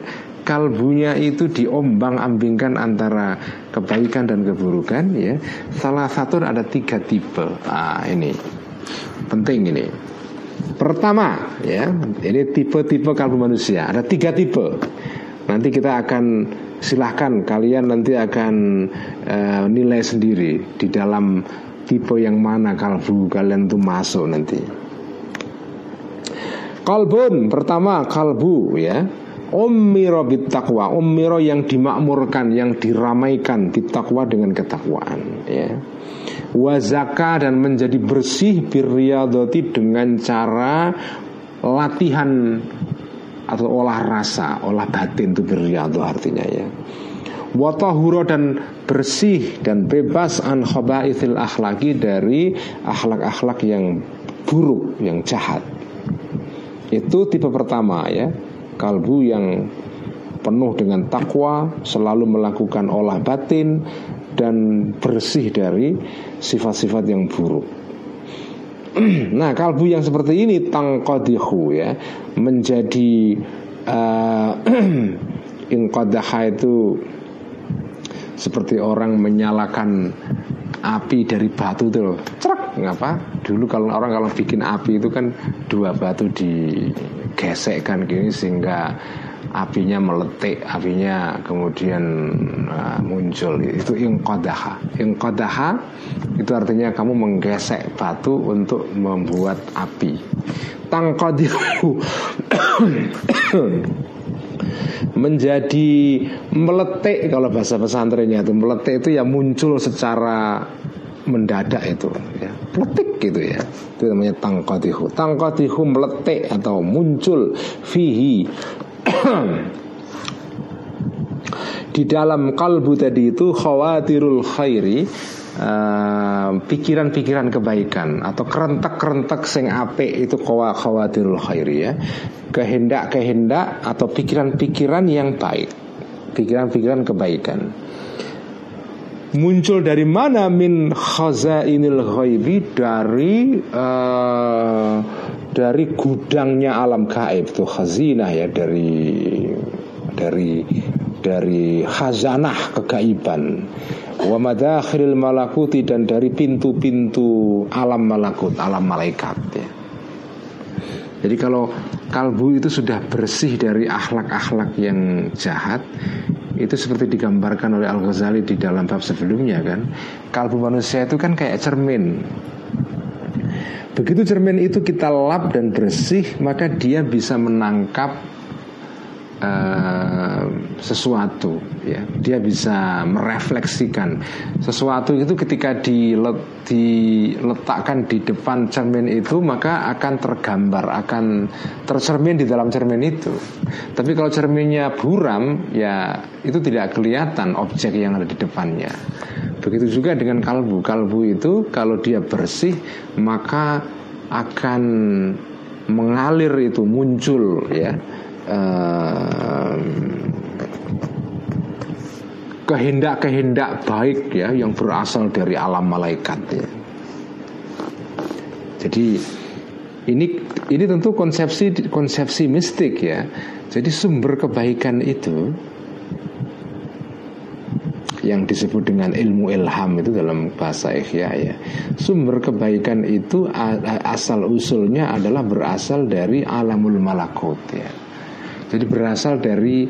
S1: kalbunya itu diombang-ambingkan antara kebaikan dan keburukan ya. Salah satu ada tiga tipe. Ah ini penting ini. Pertama ya, ini tipe-tipe kalbu manusia. Ada tiga tipe. Nanti kita akan silahkan kalian nanti akan uh, nilai sendiri di dalam tipe yang mana kalbu kalian tuh masuk nanti. Kalbun pertama kalbu ya Ummiro bitakwa Ummiro yang dimakmurkan Yang diramaikan Bitakwa dengan ketakwaan ya. Wazaka dan menjadi bersih Birriyadoti dengan cara Latihan Atau olah rasa Olah batin itu birriyadho artinya ya Watahuro dan bersih dan bebas an khabaithil akhlaki dari akhlak-akhlak yang buruk, yang jahat. Itu tipe pertama ya kalbu yang penuh dengan takwa, selalu melakukan olah batin dan bersih dari sifat-sifat yang buruk. [clears throat] nah, kalbu yang seperti ini tangkodihu ya menjadi uh, [clears throat] inqadaha itu seperti orang menyalakan api dari batu itu loh. Ngapa? Dulu kalau orang kalau bikin api itu kan dua batu digesekkan gini sehingga apinya meletik apinya kemudian uh, muncul. Itu ingkodaha ingkodaha itu artinya kamu menggesek batu untuk membuat api. Tangkodihu [coughs] menjadi meletik kalau bahasa pesantrennya itu. Meletik itu ya muncul secara mendadak itu ya meletik gitu ya itu namanya tangkatihu tangkatihu meletik atau muncul fihi [clears throat] di dalam kalbu tadi itu khawatirul khairi Eh, pikiran-pikiran uh, kebaikan atau kerentak-kerentak sing apik itu kawa khawatirul khairi ya. Kehendak-kehendak atau pikiran-pikiran yang baik. Pikiran-pikiran kebaikan. Muncul dari mana? Min khazainil ghaibi dari uh, dari gudangnya alam gaib. Itu khazinah ya dari dari dari khazanah kegaiban. Wa madakhiril malakuti dan dari pintu-pintu alam malakut, alam malaikat ya. Jadi kalau kalbu itu sudah bersih dari akhlak-akhlak yang jahat, itu seperti digambarkan oleh Al Ghazali di dalam bab sebelumnya kan. Kalbu manusia itu kan kayak cermin. Begitu cermin itu kita lap dan bersih, maka dia bisa menangkap uh, sesuatu ya. Dia bisa merefleksikan sesuatu itu ketika dilet, diletakkan di depan cermin itu maka akan tergambar akan tercermin di dalam cermin itu. Tapi kalau cerminnya buram ya itu tidak kelihatan objek yang ada di depannya. Begitu juga dengan kalbu. Kalbu itu kalau dia bersih maka akan mengalir itu muncul ya kehendak-kehendak baik ya yang berasal dari alam malaikat ya. Jadi ini ini tentu konsepsi konsepsi mistik ya. Jadi sumber kebaikan itu yang disebut dengan ilmu ilham itu dalam bahasa Ikhya ya. Sumber kebaikan itu asal usulnya adalah berasal dari alamul malakut ya. Jadi berasal dari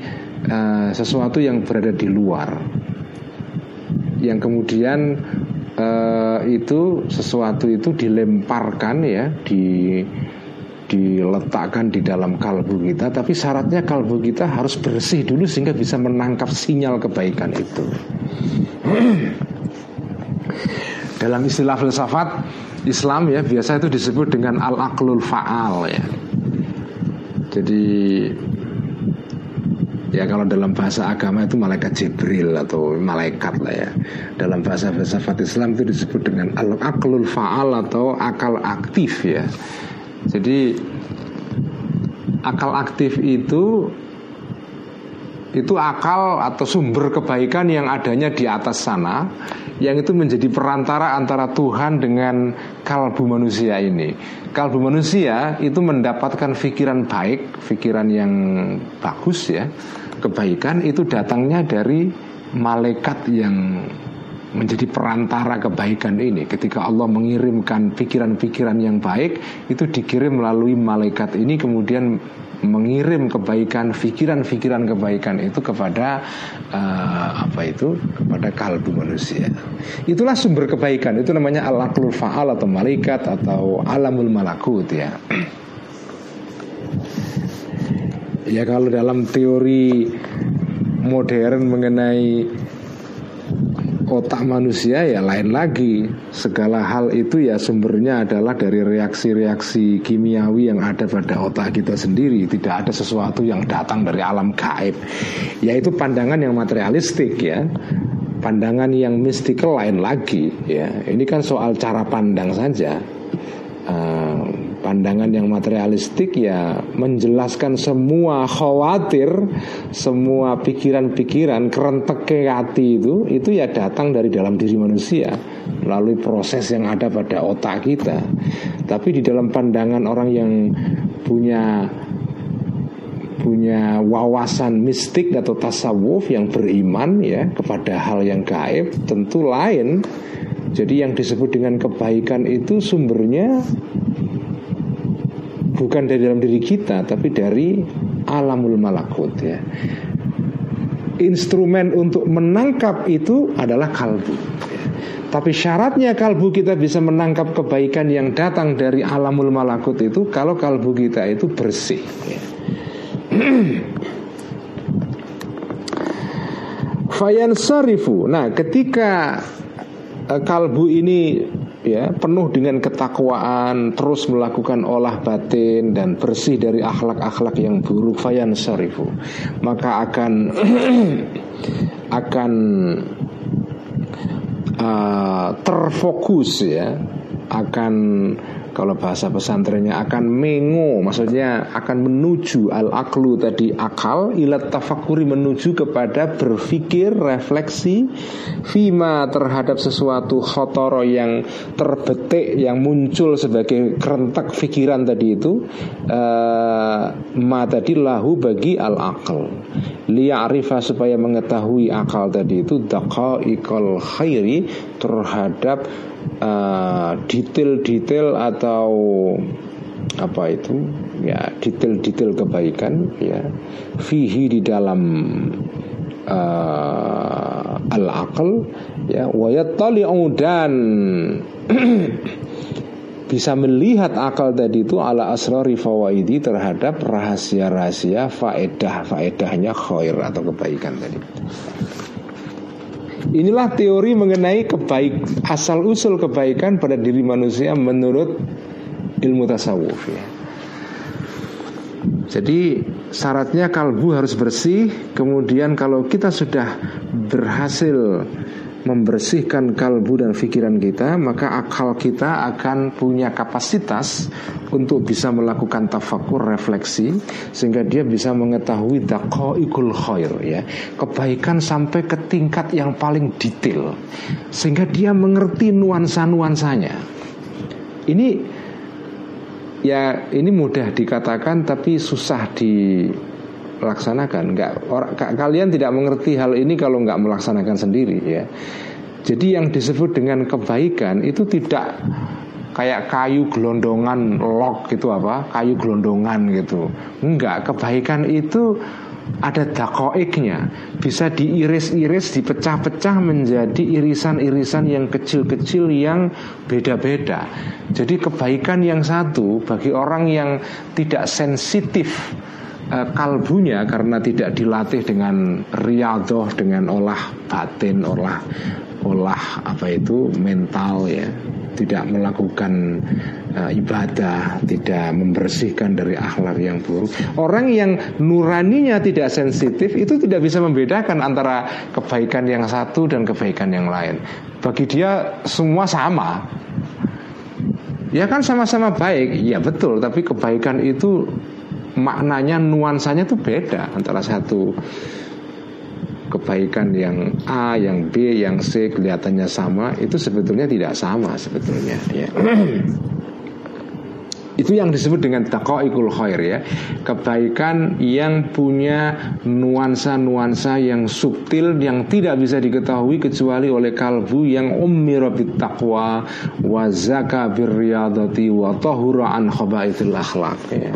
S1: uh, sesuatu yang berada di luar, yang kemudian uh, itu sesuatu itu dilemparkan ya di diletakkan di dalam kalbu kita tapi syaratnya kalbu kita harus bersih dulu sehingga bisa menangkap sinyal kebaikan itu. [clears throat] Dalam istilah filsafat Islam ya biasa itu disebut dengan al-aqlul fa'al ya. Jadi Ya kalau dalam bahasa agama itu malaikat Jibril atau malaikat lah ya. Dalam bahasa filsafat Islam itu disebut dengan al-aqlul fa'al atau akal aktif ya. Jadi akal aktif itu itu akal atau sumber kebaikan yang adanya di atas sana yang itu menjadi perantara antara Tuhan dengan kalbu manusia ini. Kalbu manusia itu mendapatkan pikiran baik, pikiran yang bagus ya kebaikan itu datangnya dari malaikat yang menjadi perantara kebaikan ini. Ketika Allah mengirimkan pikiran-pikiran yang baik, itu dikirim melalui malaikat ini kemudian mengirim kebaikan, pikiran-pikiran kebaikan itu kepada uh, apa itu? kepada kalbu manusia. Itulah sumber kebaikan. Itu namanya al-aqlul fa'al atau malaikat atau alamul malakut ya. [clears throat] Ya kalau dalam teori modern mengenai otak manusia ya lain lagi. Segala hal itu ya sumbernya adalah dari reaksi-reaksi kimiawi yang ada pada otak kita sendiri. Tidak ada sesuatu yang datang dari alam gaib. Yaitu pandangan yang materialistik ya. Pandangan yang mistikal lain lagi ya. Ini kan soal cara pandang saja. Uh, pandangan yang materialistik ya menjelaskan semua khawatir, semua pikiran-pikiran kerentek ke hati itu itu ya datang dari dalam diri manusia melalui proses yang ada pada otak kita. Tapi di dalam pandangan orang yang punya punya wawasan mistik atau tasawuf yang beriman ya kepada hal yang gaib tentu lain. Jadi yang disebut dengan kebaikan itu sumbernya bukan dari dalam diri kita tapi dari alamul malakut ya instrumen untuk menangkap itu adalah kalbu ya. tapi syaratnya kalbu kita bisa menangkap kebaikan yang datang dari alamul malakut itu kalau kalbu kita itu bersih ya. [clears throat] Fayan sarifu. Nah, ketika uh, kalbu ini ya penuh dengan ketakwaan terus melakukan olah batin dan bersih dari akhlak-akhlak yang buruk fayan syarifu maka akan [clears throat] akan uh, terfokus ya akan kalau bahasa pesantrennya akan mengo maksudnya akan menuju al aklu tadi akal ilat tafakuri menuju kepada berpikir refleksi fima terhadap sesuatu khotoro yang terbetik yang muncul sebagai kerentak pikiran tadi itu uh, ma tadi lahu bagi al akal liya'rifa supaya mengetahui akal tadi itu daqaiqal khairi terhadap detail-detail uh, atau apa itu ya detail-detail kebaikan ya fihi di dalam uh, al-aql ya wayattali'u dan [clears throat] bisa melihat akal tadi itu ala asrari fawaidi terhadap rahasia-rahasia faedah faedahnya khair atau kebaikan tadi. Inilah teori mengenai kebaik asal usul kebaikan pada diri manusia menurut ilmu tasawuf ya. Jadi syaratnya kalbu harus bersih Kemudian kalau kita sudah berhasil membersihkan kalbu dan pikiran kita, maka akal kita akan punya kapasitas untuk bisa melakukan tafakur refleksi sehingga dia bisa mengetahui daqaiqul khair ya, kebaikan sampai ke tingkat yang paling detail sehingga dia mengerti nuansa-nuansanya. Ini ya ini mudah dikatakan tapi susah di laksanakan nggak orang kalian tidak mengerti hal ini kalau nggak melaksanakan sendiri ya. Jadi yang disebut dengan kebaikan itu tidak kayak kayu gelondongan log gitu apa kayu gelondongan gitu. Enggak kebaikan itu ada dakoiknya. Bisa diiris-iris dipecah-pecah menjadi irisan-irisan yang kecil-kecil yang beda-beda. Jadi kebaikan yang satu bagi orang yang tidak sensitif uh, kalbunya karena tidak dilatih dengan riadoh dengan olah batin olah olah apa itu mental ya tidak melakukan uh, ibadah, tidak membersihkan dari akhlak yang buruk. Orang yang nuraninya tidak sensitif itu tidak bisa membedakan antara kebaikan yang satu dan kebaikan yang lain. Bagi dia semua sama. Ya kan sama-sama baik, ya betul. Tapi kebaikan itu maknanya nuansanya itu beda antara satu kebaikan yang A, yang B, yang C kelihatannya sama itu sebetulnya tidak sama sebetulnya ya. [clears throat] Itu yang disebut dengan taqaikul khair ya. Kebaikan yang punya nuansa-nuansa yang subtil yang tidak bisa diketahui kecuali oleh kalbu yang ummira bit taqwa wa zaka wa tahura an khabaitil akhlaq ya.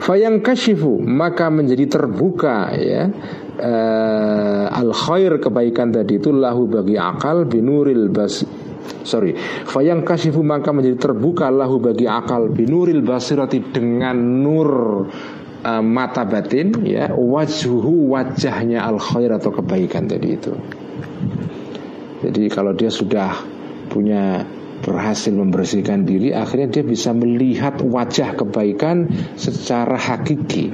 S1: Fayang kashifu maka menjadi terbuka ya. Uh, al khair kebaikan tadi itu lahu bagi akal binuril bas sorry. Fayang kashifu maka menjadi terbuka lahu bagi akal binuril basirati dengan nur uh, mata batin ya. Wajhu wajahnya al khair atau kebaikan tadi itu. Jadi kalau dia sudah punya berhasil membersihkan diri akhirnya dia bisa melihat wajah kebaikan secara hakiki.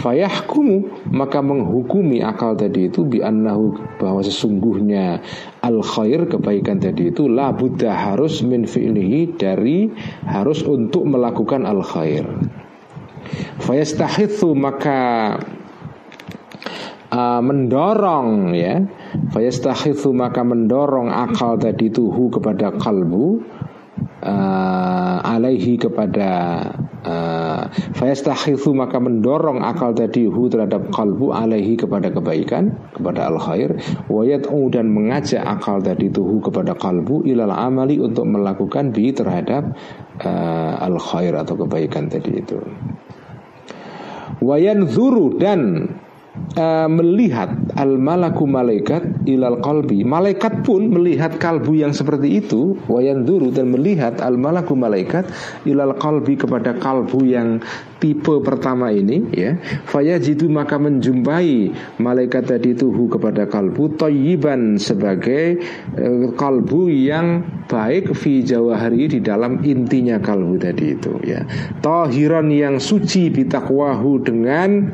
S1: Fayahkumu maka menghukumi akal tadi itu bi annahu bahwa sesungguhnya al khair kebaikan tadi itu la buddha harus min fi'lihi dari harus untuk melakukan al khair fayastahithu maka uh, mendorong ya. Fayastahithu maka mendorong akal tadi tuhu kepada kalbu uh, alaihi kepada uh, fayastahithu maka mendorong akal tadi hu terhadap kalbu alaihi kepada kebaikan kepada al khair wayat'u dan mengajak akal tadi tuhu kepada kalbu ilal amali untuk melakukan bi terhadap uh, al khair atau kebaikan tadi itu. Wayan zuru dan uh, melihat al malaku malaikat ilal kalbi malaikat pun melihat kalbu yang seperti itu wayan duru dan melihat al malaku malaikat ilal kalbi kepada kalbu yang tipe pertama ini ya. Faya jitu maka menjumpai malaikat tadi tuhu kepada kalbu toyiban sebagai uh, kalbu yang baik fi jawahari di dalam intinya kalbu tadi itu ya. Tohiron yang suci bitakwahu dengan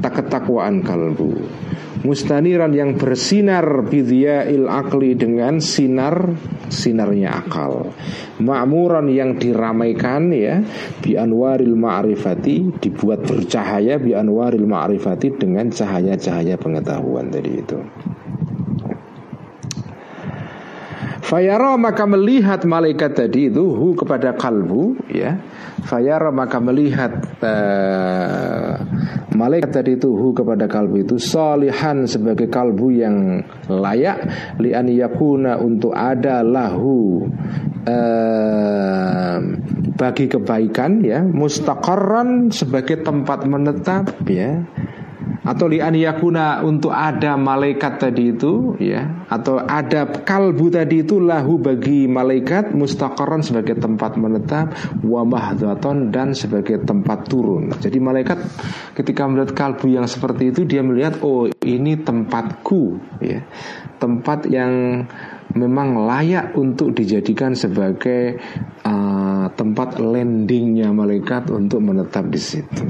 S1: tak ketakwaan kalbu. Mustaniran yang bersinar il akli dengan sinar sinarnya akal. Ma'muran yang diramaikan ya bi anwaril ma'rifati dibuat bercahaya bi anwaril ma'rifati dengan cahaya-cahaya pengetahuan tadi itu Fayara maka melihat malaikat tadi itu hu kepada kalbu ya. Fayara maka melihat uh, malaikat tadi itu hu kepada kalbu itu salihan sebagai kalbu yang layak li an yakuna untuk ada lahu uh, bagi kebaikan ya mustaqarran sebagai tempat menetap ya atau li yakuna untuk ada malaikat tadi itu ya atau ada kalbu tadi itu lahu bagi malaikat mustaqarran sebagai tempat menetap wa mahdhaton dan sebagai tempat turun. Jadi malaikat ketika melihat kalbu yang seperti itu dia melihat oh ini tempatku ya. Tempat yang memang layak untuk dijadikan sebagai uh, tempat landingnya malaikat untuk menetap di situ.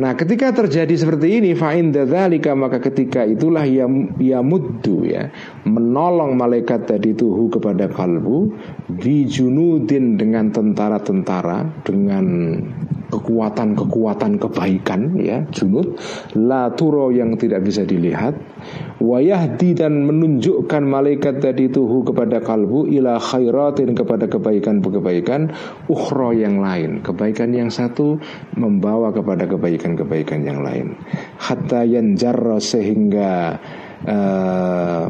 S1: Nah, ketika terjadi seperti ini, fa'in dzalika maka ketika itulah ya ya muddu ya, menolong malaikat tadi tuhu kepada kalbu bijunudin dengan tentara-tentara dengan kekuatan-kekuatan kebaikan ya junud la turo yang tidak bisa dilihat wayahdi dan menunjukkan malaikat tadi tuhu kepada kalbu ila khairatin kepada kebaikan-kebaikan ukhro yang lain kebaikan yang satu membawa kepada kebaikan-kebaikan yang lain. Hatta yanjarra sehingga uh,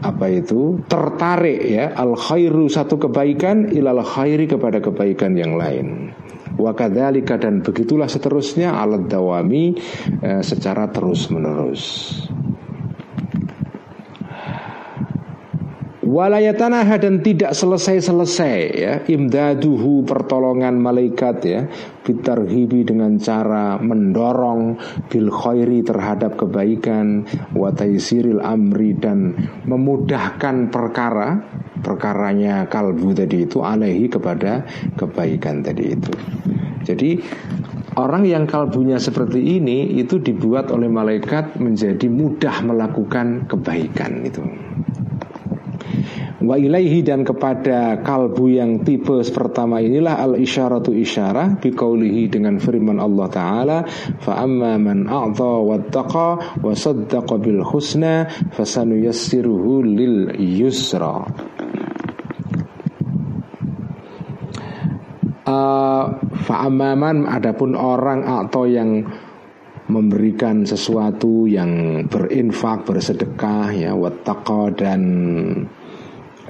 S1: apa itu tertarik ya al khairu satu kebaikan ilal khairi kepada kebaikan yang lain wakadhalika dan begitulah seterusnya alat dawami eh, secara terus menerus Walayatanaha dan tidak selesai-selesai ya. Imdaduhu pertolongan malaikat ya. Bitarhibi dengan cara mendorong bil khairi terhadap kebaikan wa taisiril amri dan memudahkan perkara perkaranya kalbu tadi itu alaihi kepada kebaikan tadi itu. Jadi orang yang kalbunya seperti ini itu dibuat oleh malaikat menjadi mudah melakukan kebaikan itu. Wa ilaihi dan kepada kalbu yang tipe pertama inilah al isyaratu isyarah biqaulihi dengan firman Allah taala fa amma man a'ta wattaqa wa saddaqa bil husna fasanuyassiruhu lil yusra. Uh, fa'amaman adapun orang atau yang memberikan sesuatu yang berinfak bersedekah ya wattaqa dan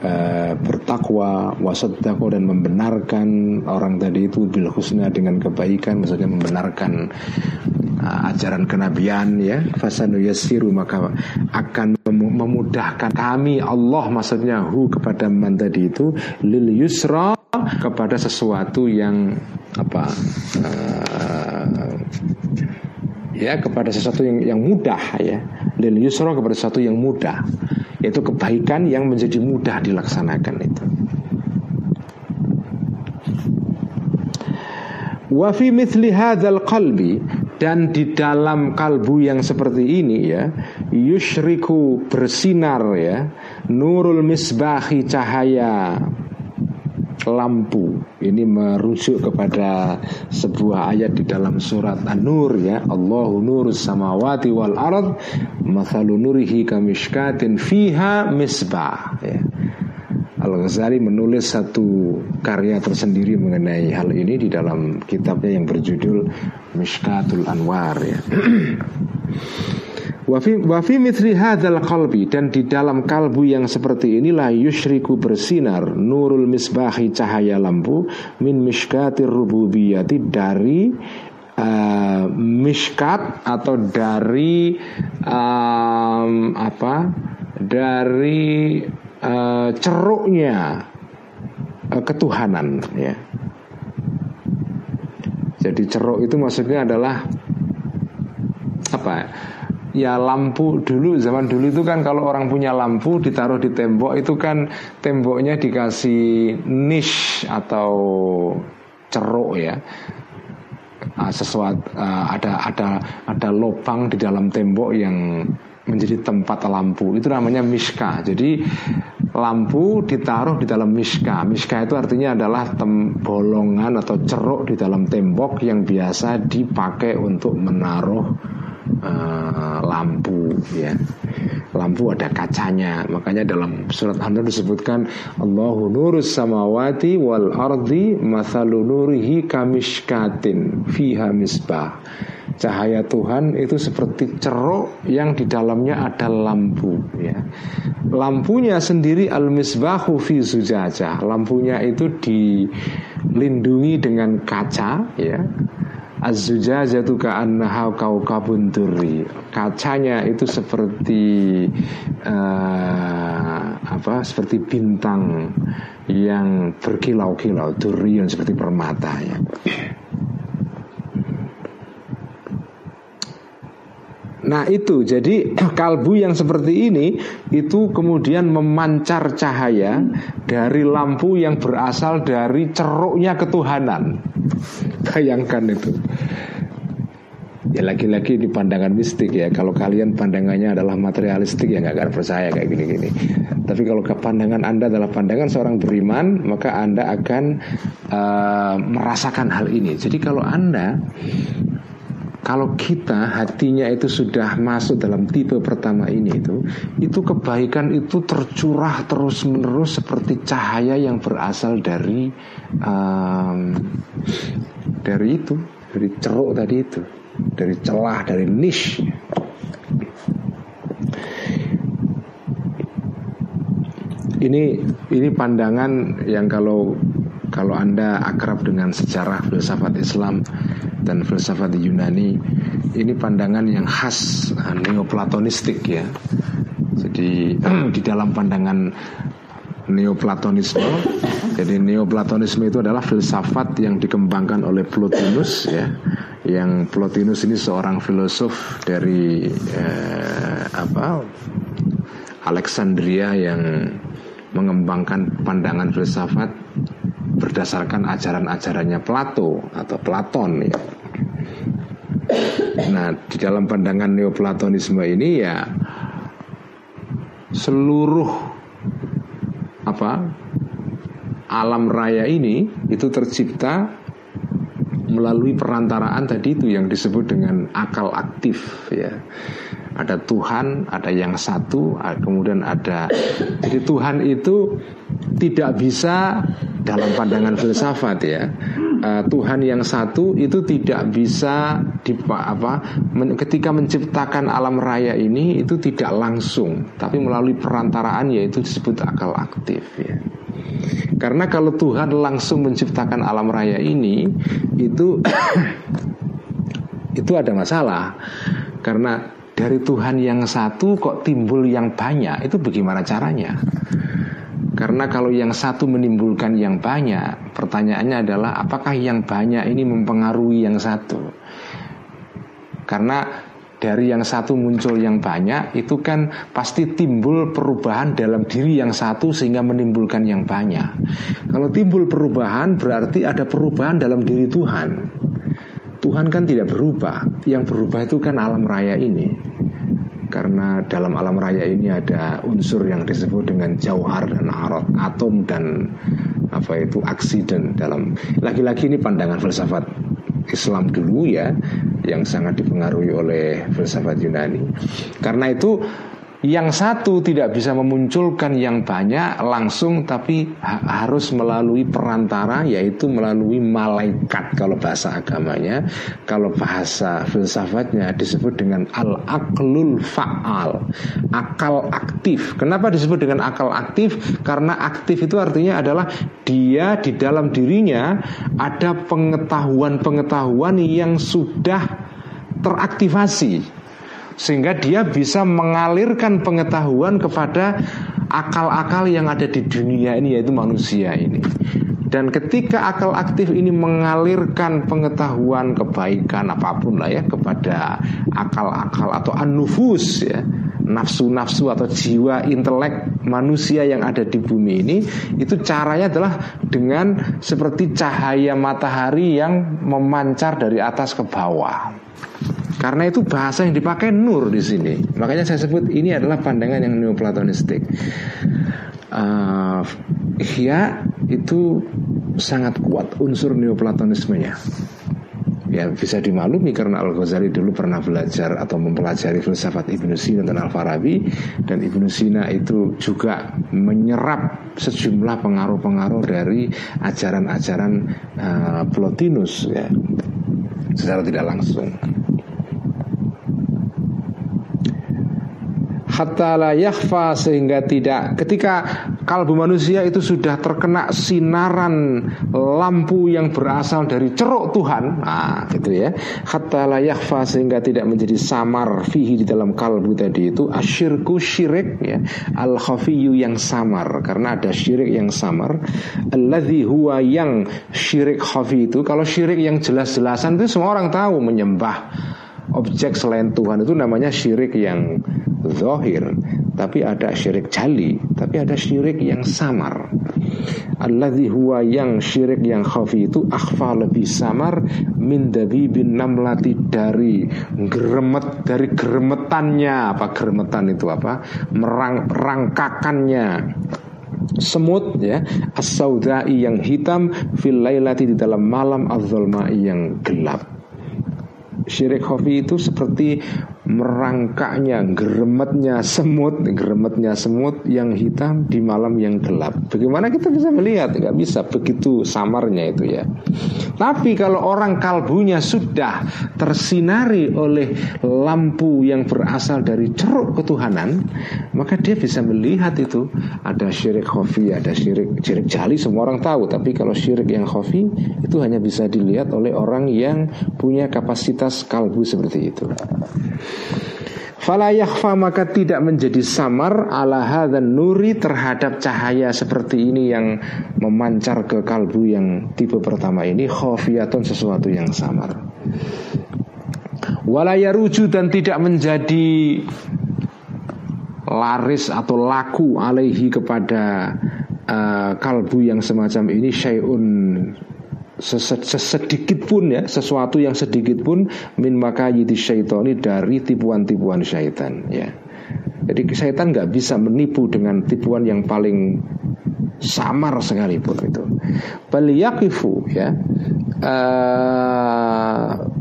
S1: uh, bertakwa wasaddaqo dan membenarkan orang tadi itu bil husna dengan kebaikan maksudnya membenarkan uh, ajaran kenabian ya fasanu yasiru maka akan memudahkan kami Allah maksudnya hu kepada man tadi itu lil yusra kepada sesuatu yang apa uh, ya kepada sesuatu yang yang mudah ya. Lil yusra kepada sesuatu yang mudah.
S2: Yaitu kebaikan yang menjadi mudah dilaksanakan itu. Wa fi mithli hadzal qalbi dan di dalam kalbu yang seperti ini ya yushriku bersinar ya nurul misbahi cahaya lampu. Ini merujuk kepada sebuah ayat di dalam surat An-Nur ya. Allahu nurus samawati wal ard mathalu nurihi kamishkatin fiha misbah ya. Al-Ghazali menulis satu karya tersendiri mengenai hal ini di dalam kitabnya yang berjudul Mishkatul Anwar ya. [clears throat] Wafi, mitri hadal kalbi dan di dalam kalbu yang seperti inilah yushriku bersinar nurul misbahi cahaya lampu min mishkatir rububiyati dari uh, mishkat atau dari um, apa dari uh, ceruknya uh, ketuhanan ya. Jadi ceruk itu maksudnya adalah apa? Ya lampu dulu zaman dulu itu kan kalau orang punya lampu ditaruh di tembok itu kan temboknya dikasih niche atau ceruk ya. Ah, sesuatu uh, ada ada ada lubang di dalam tembok yang menjadi tempat lampu. Itu namanya miska jadi lampu ditaruh di dalam miska miska itu artinya adalah tem bolongan atau ceruk di dalam tembok yang biasa dipakai untuk menaruh uh, lampu ya lampu ada kacanya makanya dalam surat An-Nur disebutkan Allahu nurus samawati wal ardi mathalu nurihi kamishkatin fiha misbah Cahaya Tuhan itu seperti ceruk yang di dalamnya ada lampu ya. Lampunya sendiri al-misbahu fi zujajah. Lampunya itu dilindungi dengan kaca ya. Az-zujajatu ka'annaha kaukabun durri. Kacanya itu seperti uh, apa? Seperti bintang yang berkilau-kilau, durian seperti permata ya. Nah itu jadi [clears throat] kalbu yang seperti ini itu kemudian memancar cahaya dari lampu yang berasal dari ceruknya ketuhanan. [laughs] Bayangkan itu. Ya lagi-lagi di pandangan mistik ya Kalau kalian pandangannya adalah materialistik ya nggak akan percaya kayak gini-gini Tapi kalau pandangan anda adalah pandangan seorang beriman Maka anda akan uh, merasakan hal ini Jadi kalau anda kalau kita hatinya itu sudah masuk dalam tipe pertama ini itu itu kebaikan itu tercurah terus menerus seperti cahaya yang berasal dari um, dari itu dari ceruk tadi itu dari celah dari niche. Ini ini pandangan yang kalau kalau anda akrab dengan sejarah filsafat Islam dan filsafat Yunani ini pandangan yang khas ah, neoplatonistik ya. Jadi [clears throat] di dalam pandangan Neoplatonisme. Jadi Neoplatonisme itu adalah filsafat yang dikembangkan oleh Plotinus ya. Yang Plotinus ini seorang filosof dari eh, apa? Alexandria yang mengembangkan pandangan filsafat berdasarkan ajaran-ajarannya Plato atau Platon ya. Nah, di dalam pandangan Neoplatonisme ini ya seluruh apa alam raya ini itu tercipta melalui perantaraan tadi itu yang disebut dengan akal aktif ya ada Tuhan, ada yang satu, kemudian ada jadi Tuhan itu tidak bisa dalam pandangan filsafat ya. Uh, Tuhan yang satu itu tidak bisa di apa ketika menciptakan alam raya ini itu tidak langsung tapi melalui perantaraan yaitu disebut akal aktif ya. Karena kalau Tuhan langsung menciptakan alam raya ini itu [coughs] itu ada masalah karena dari Tuhan yang satu kok timbul yang banyak itu bagaimana caranya? Karena kalau yang satu menimbulkan yang banyak, pertanyaannya adalah apakah yang banyak ini mempengaruhi yang satu? Karena dari yang satu muncul yang banyak itu kan pasti timbul perubahan dalam diri yang satu sehingga menimbulkan yang banyak. Kalau timbul perubahan berarti ada perubahan dalam diri Tuhan. Tuhan kan tidak berubah, yang berubah itu kan alam raya ini. Karena dalam alam raya ini ada unsur yang disebut dengan jauhar dan arot, atom dan apa itu aksiden dalam lagi-lagi ini pandangan filsafat Islam dulu ya yang sangat dipengaruhi oleh filsafat Yunani. Karena itu yang satu tidak bisa memunculkan yang banyak langsung tapi ha harus melalui perantara yaitu melalui malaikat kalau bahasa agamanya. Kalau bahasa filsafatnya disebut dengan al-aqlul fa'al akal aktif. Kenapa disebut dengan akal aktif? Karena aktif itu artinya adalah dia di dalam dirinya ada pengetahuan-pengetahuan yang sudah teraktivasi sehingga dia bisa mengalirkan pengetahuan kepada akal-akal yang ada di dunia ini yaitu manusia ini. Dan ketika akal aktif ini mengalirkan pengetahuan kebaikan apa pun lah ya kepada akal-akal atau anufus ya nafsu-nafsu atau jiwa intelek manusia yang ada di bumi ini itu caranya adalah dengan seperti cahaya matahari yang memancar dari atas ke bawah. Karena itu bahasa yang dipakai nur di sini. Makanya saya sebut ini adalah pandangan yang neoplatonistik. Uh, ya itu sangat kuat unsur neoplatonismenya. Ya bisa dimaklumi karena Al Ghazali dulu pernah belajar atau mempelajari filsafat Ibnu Sina dan Al Farabi dan Ibnu Sina itu juga menyerap sejumlah pengaruh-pengaruh dari ajaran-ajaran uh, Plotinus ya secara tidak langsung. Hatta la yakhfa sehingga tidak. Ketika kalbu manusia itu sudah terkena sinaran lampu yang berasal dari ceruk Tuhan nah gitu ya hatta la yakhfa sehingga tidak menjadi samar fihi di dalam kalbu tadi itu asyirku syirik ya al khafiyu yang samar. Karena ada syirik yang samar alladzi huwa yang syirik khafi itu kalau syirik yang jelas-jelasan itu semua orang tahu menyembah objek selain Tuhan itu namanya syirik yang zohir tapi ada syirik jali tapi ada syirik yang samar. Alladhi huwa yang syirik yang khafi itu akhfa lebih samar min dabibin namlati dari geremet dari geremetannya apa geremetan itu apa? Merang rangkakannya. Semut ya as yang hitam fil lailati di dalam malam az yang gelap. Syirik khafi itu seperti merangkaknya, geremetnya semut, geremetnya semut yang hitam di malam yang gelap. Bagaimana kita bisa melihat? Gak bisa begitu samarnya itu ya. Tapi kalau orang kalbunya sudah tersinari oleh lampu yang berasal dari ceruk ketuhanan, maka dia bisa melihat itu ada syirik khafi, ada syirik syirik jali semua orang tahu. Tapi kalau syirik yang khafi itu hanya bisa dilihat oleh orang yang punya kapasitas kalbu seperti itu. Fala yakhfa maka tidak menjadi samar ala dan nuri terhadap cahaya seperti ini yang memancar ke kalbu yang tipe pertama ini khafiyatun sesuatu yang samar. Walaya ruju dan tidak menjadi laris atau laku alaihi kepada uh, kalbu yang semacam ini syai'un sesedikit pun ya sesuatu yang sedikit pun min makayidi syaitoni dari tipuan-tipuan syaitan ya. Jadi syaitan nggak bisa menipu dengan tipuan yang paling samar sekalipun itu. Baliyakifu ya uh,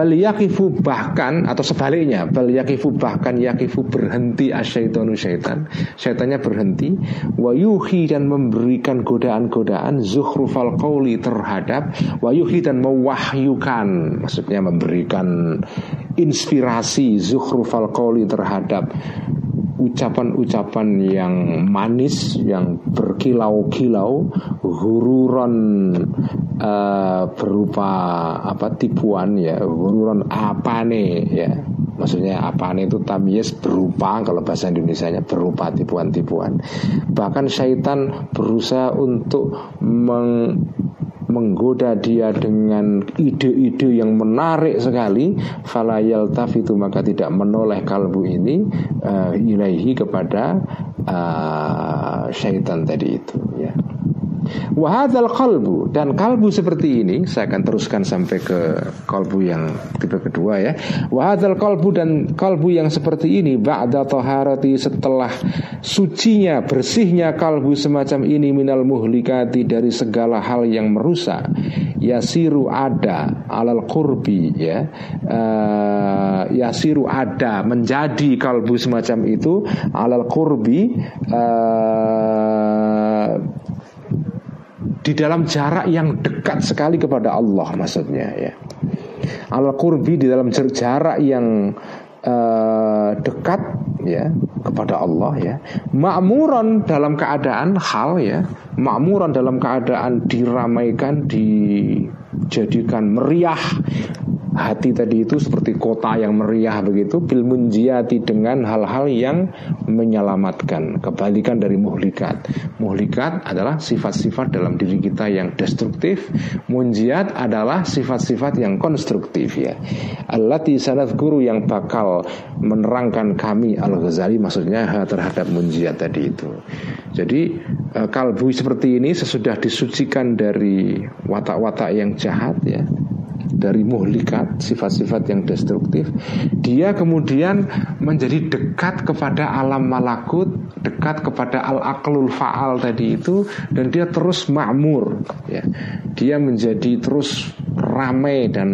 S2: Bal yakifu bahkan atau sebaliknya Bal yakifu bahkan yakifu berhenti asyaitonu syaitan. Syaitannya berhenti. Wayuhi dan memberikan godaan-godaan Zuhrufal qawli terhadap Wayuhi dan mewahyukan Maksudnya memberikan inspirasi Zuhrufal qawli terhadap ucapan-ucapan yang manis yang berkilau-kilau hururon uh, berupa apa tipuan ya. Hururon apane ya. Maksudnya apane itu tamies berupa kalau bahasa Indonesia nya berupa tipuan-tipuan. Bahkan syaitan berusaha untuk meng menggoda dia dengan ide-ide yang menarik sekali. Falayal tafitu maka tidak menoleh kalbu ini uh, ilaihi kepada uh, syaitan tadi itu ya Wahadal kalbu dan kalbu seperti ini saya akan teruskan sampai ke kalbu yang tipe kedua ya. Wahadal kalbu dan kalbu yang seperti ini ba'da toharati setelah sucinya bersihnya kalbu semacam ini minal muhlikati dari segala hal yang merusak. Yasiru ada alal kurbi ya. Uh, yasiru ada menjadi kalbu semacam itu alal kurbi uh, di dalam jarak yang dekat sekali kepada Allah maksudnya ya. Al qurbi di dalam jarak yang uh, dekat ya kepada Allah ya. Makmuran dalam keadaan hal ya, makmuran dalam keadaan diramaikan, dijadikan meriah hati tadi itu seperti kota yang meriah begitu bil munjiati dengan hal-hal yang menyelamatkan kebalikan dari muhlikat. Muhlikat adalah sifat-sifat dalam diri kita yang destruktif. Munjiat adalah sifat-sifat yang konstruktif ya. Allati sanad guru yang bakal menerangkan kami al-Ghazali maksudnya terhadap munjiat tadi itu. Jadi eh, kalbu seperti ini sesudah disucikan dari watak-watak yang jahat ya dari muhlikat sifat-sifat yang destruktif dia kemudian menjadi dekat kepada alam malakut dekat kepada al aklul faal tadi itu dan dia terus makmur ya. Dia menjadi terus ramai dan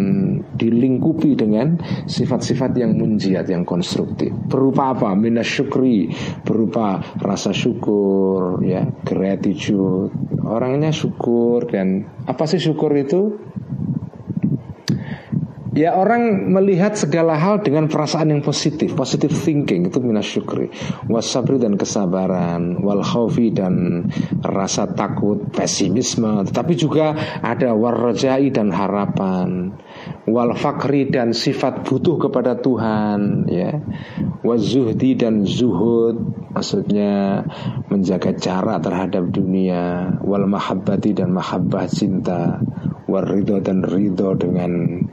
S2: dilingkupi dengan sifat-sifat yang munjiat yang konstruktif. Berupa apa? Minasyukri berupa rasa syukur ya. Gratitude. Orangnya syukur dan apa sih syukur itu Ya orang melihat segala hal dengan perasaan yang positif Positive thinking itu minasyukri. Wasabri dan kesabaran Wal khawfi dan rasa takut Pesimisme. Tetapi juga ada warrajai dan harapan. Wal fakri dan sifat butuh kepada Tuhan ya. Wazuhdi dan zuhud Maksudnya menjaga jarak terhadap dunia. Wal mahabbati dan mahabbah cinta. Wal ridho dan ridho dengan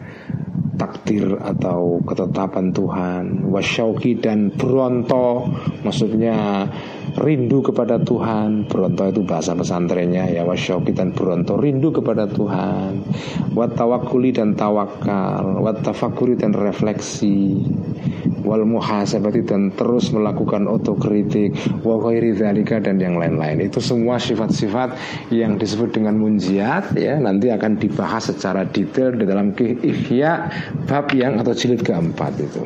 S2: takdir atau ketetapan Tuhan. Wasyauki dan bronto maksudnya rindu kepada Tuhan. Bronto itu bahasa pesantrennya ya wasyauki dan bronto rindu kepada Tuhan. Watawakuli dan tawakal watafakuri dan refleksi wal muhasabati dan terus melakukan otokritik wa ghairi dan yang lain-lain. Itu semua sifat-sifat yang disebut dengan munjiat ya nanti akan dibahas secara detail di dalam ihya bab yang atau jilid keempat itu.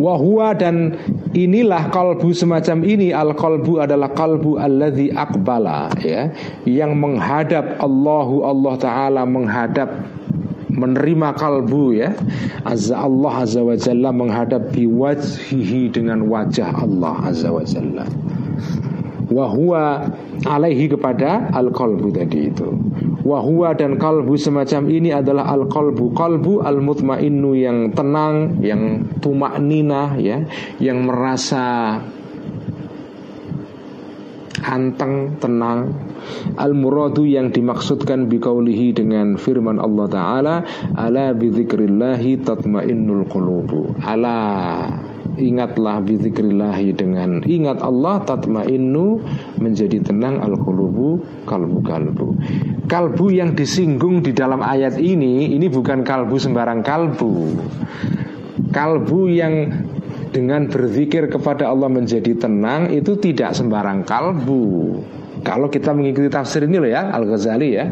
S2: Wahua dan inilah kalbu semacam ini al kalbu adalah kalbu alladhi akbala ya yang menghadap Allahu Allah Taala menghadap menerima kalbu ya. Azza Allah azza wa jalla menghadap wajhihi dengan wajah Allah azza wa jalla. Wahwa alaihi kepada al kalbu tadi itu. Wahwa dan kalbu semacam ini adalah al kalbu kalbu al mutmainnu yang tenang yang tumak nina ya. Yang merasa anteng tenang al muradu yang dimaksudkan biqaulihi dengan firman Allah taala ala bidzikrillahi tatmainnul qulubu. Ala ingatlah bidzikrillahi dengan ingat Allah tatmainnu menjadi tenang al qulubu kalbu kalbu kalbu yang disinggung di dalam ayat ini ini bukan kalbu sembarang kalbu. Kalbu yang dengan berzikir kepada Allah menjadi tenang itu tidak sembarang kalbu. Kalau kita mengikuti tafsir ini loh ya Al-Ghazali ya.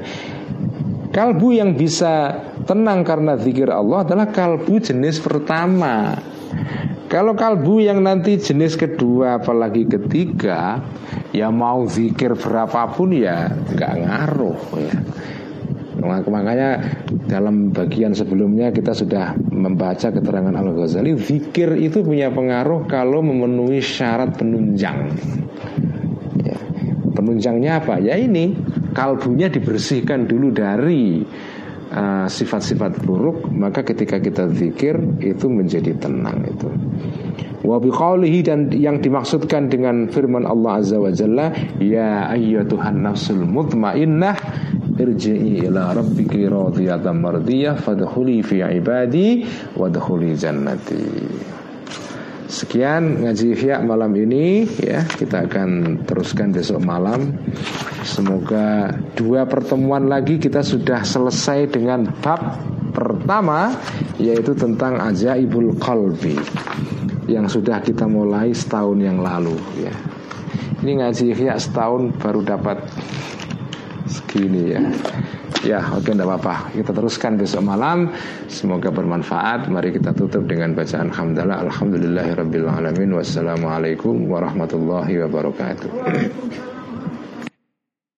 S2: Kalbu yang bisa tenang karena zikir Allah adalah kalbu jenis pertama. Kalau kalbu yang nanti jenis kedua apalagi ketiga ya mau zikir berapapun ya nggak ngaruh ya. Makanya dalam bagian sebelumnya kita sudah membaca keterangan Al-Ghazali Zikir itu punya pengaruh kalau memenuhi syarat penunjang. Penunjangnya apa? Ya ini Kalbunya dibersihkan dulu dari uh, sifat-sifat uh, buruk Maka ketika kita zikir itu menjadi tenang itu Wabiqaulihi dan yang dimaksudkan dengan firman Allah Azza wa Jalla Ya ayyatuhan nafsul mutmainnah
S1: irji'i ila rabbiki radiyatan mardiyah fadkhuli fi ibadi wadkhuli jannati Sekian ngaji Ihya malam ini ya kita akan teruskan besok malam. Semoga dua pertemuan lagi kita sudah selesai dengan bab pertama yaitu tentang ajaibul qalbi yang sudah kita mulai setahun yang lalu ya. Ini ngaji Ihya setahun baru dapat segini ya. Ya oke tidak apa-apa. Kita teruskan besok malam. Semoga bermanfaat. Mari kita tutup dengan bacaan Alhamdulillah Alhamdulillahirrabbilalamin Wassalamualaikum warahmatullahi wabarakatuh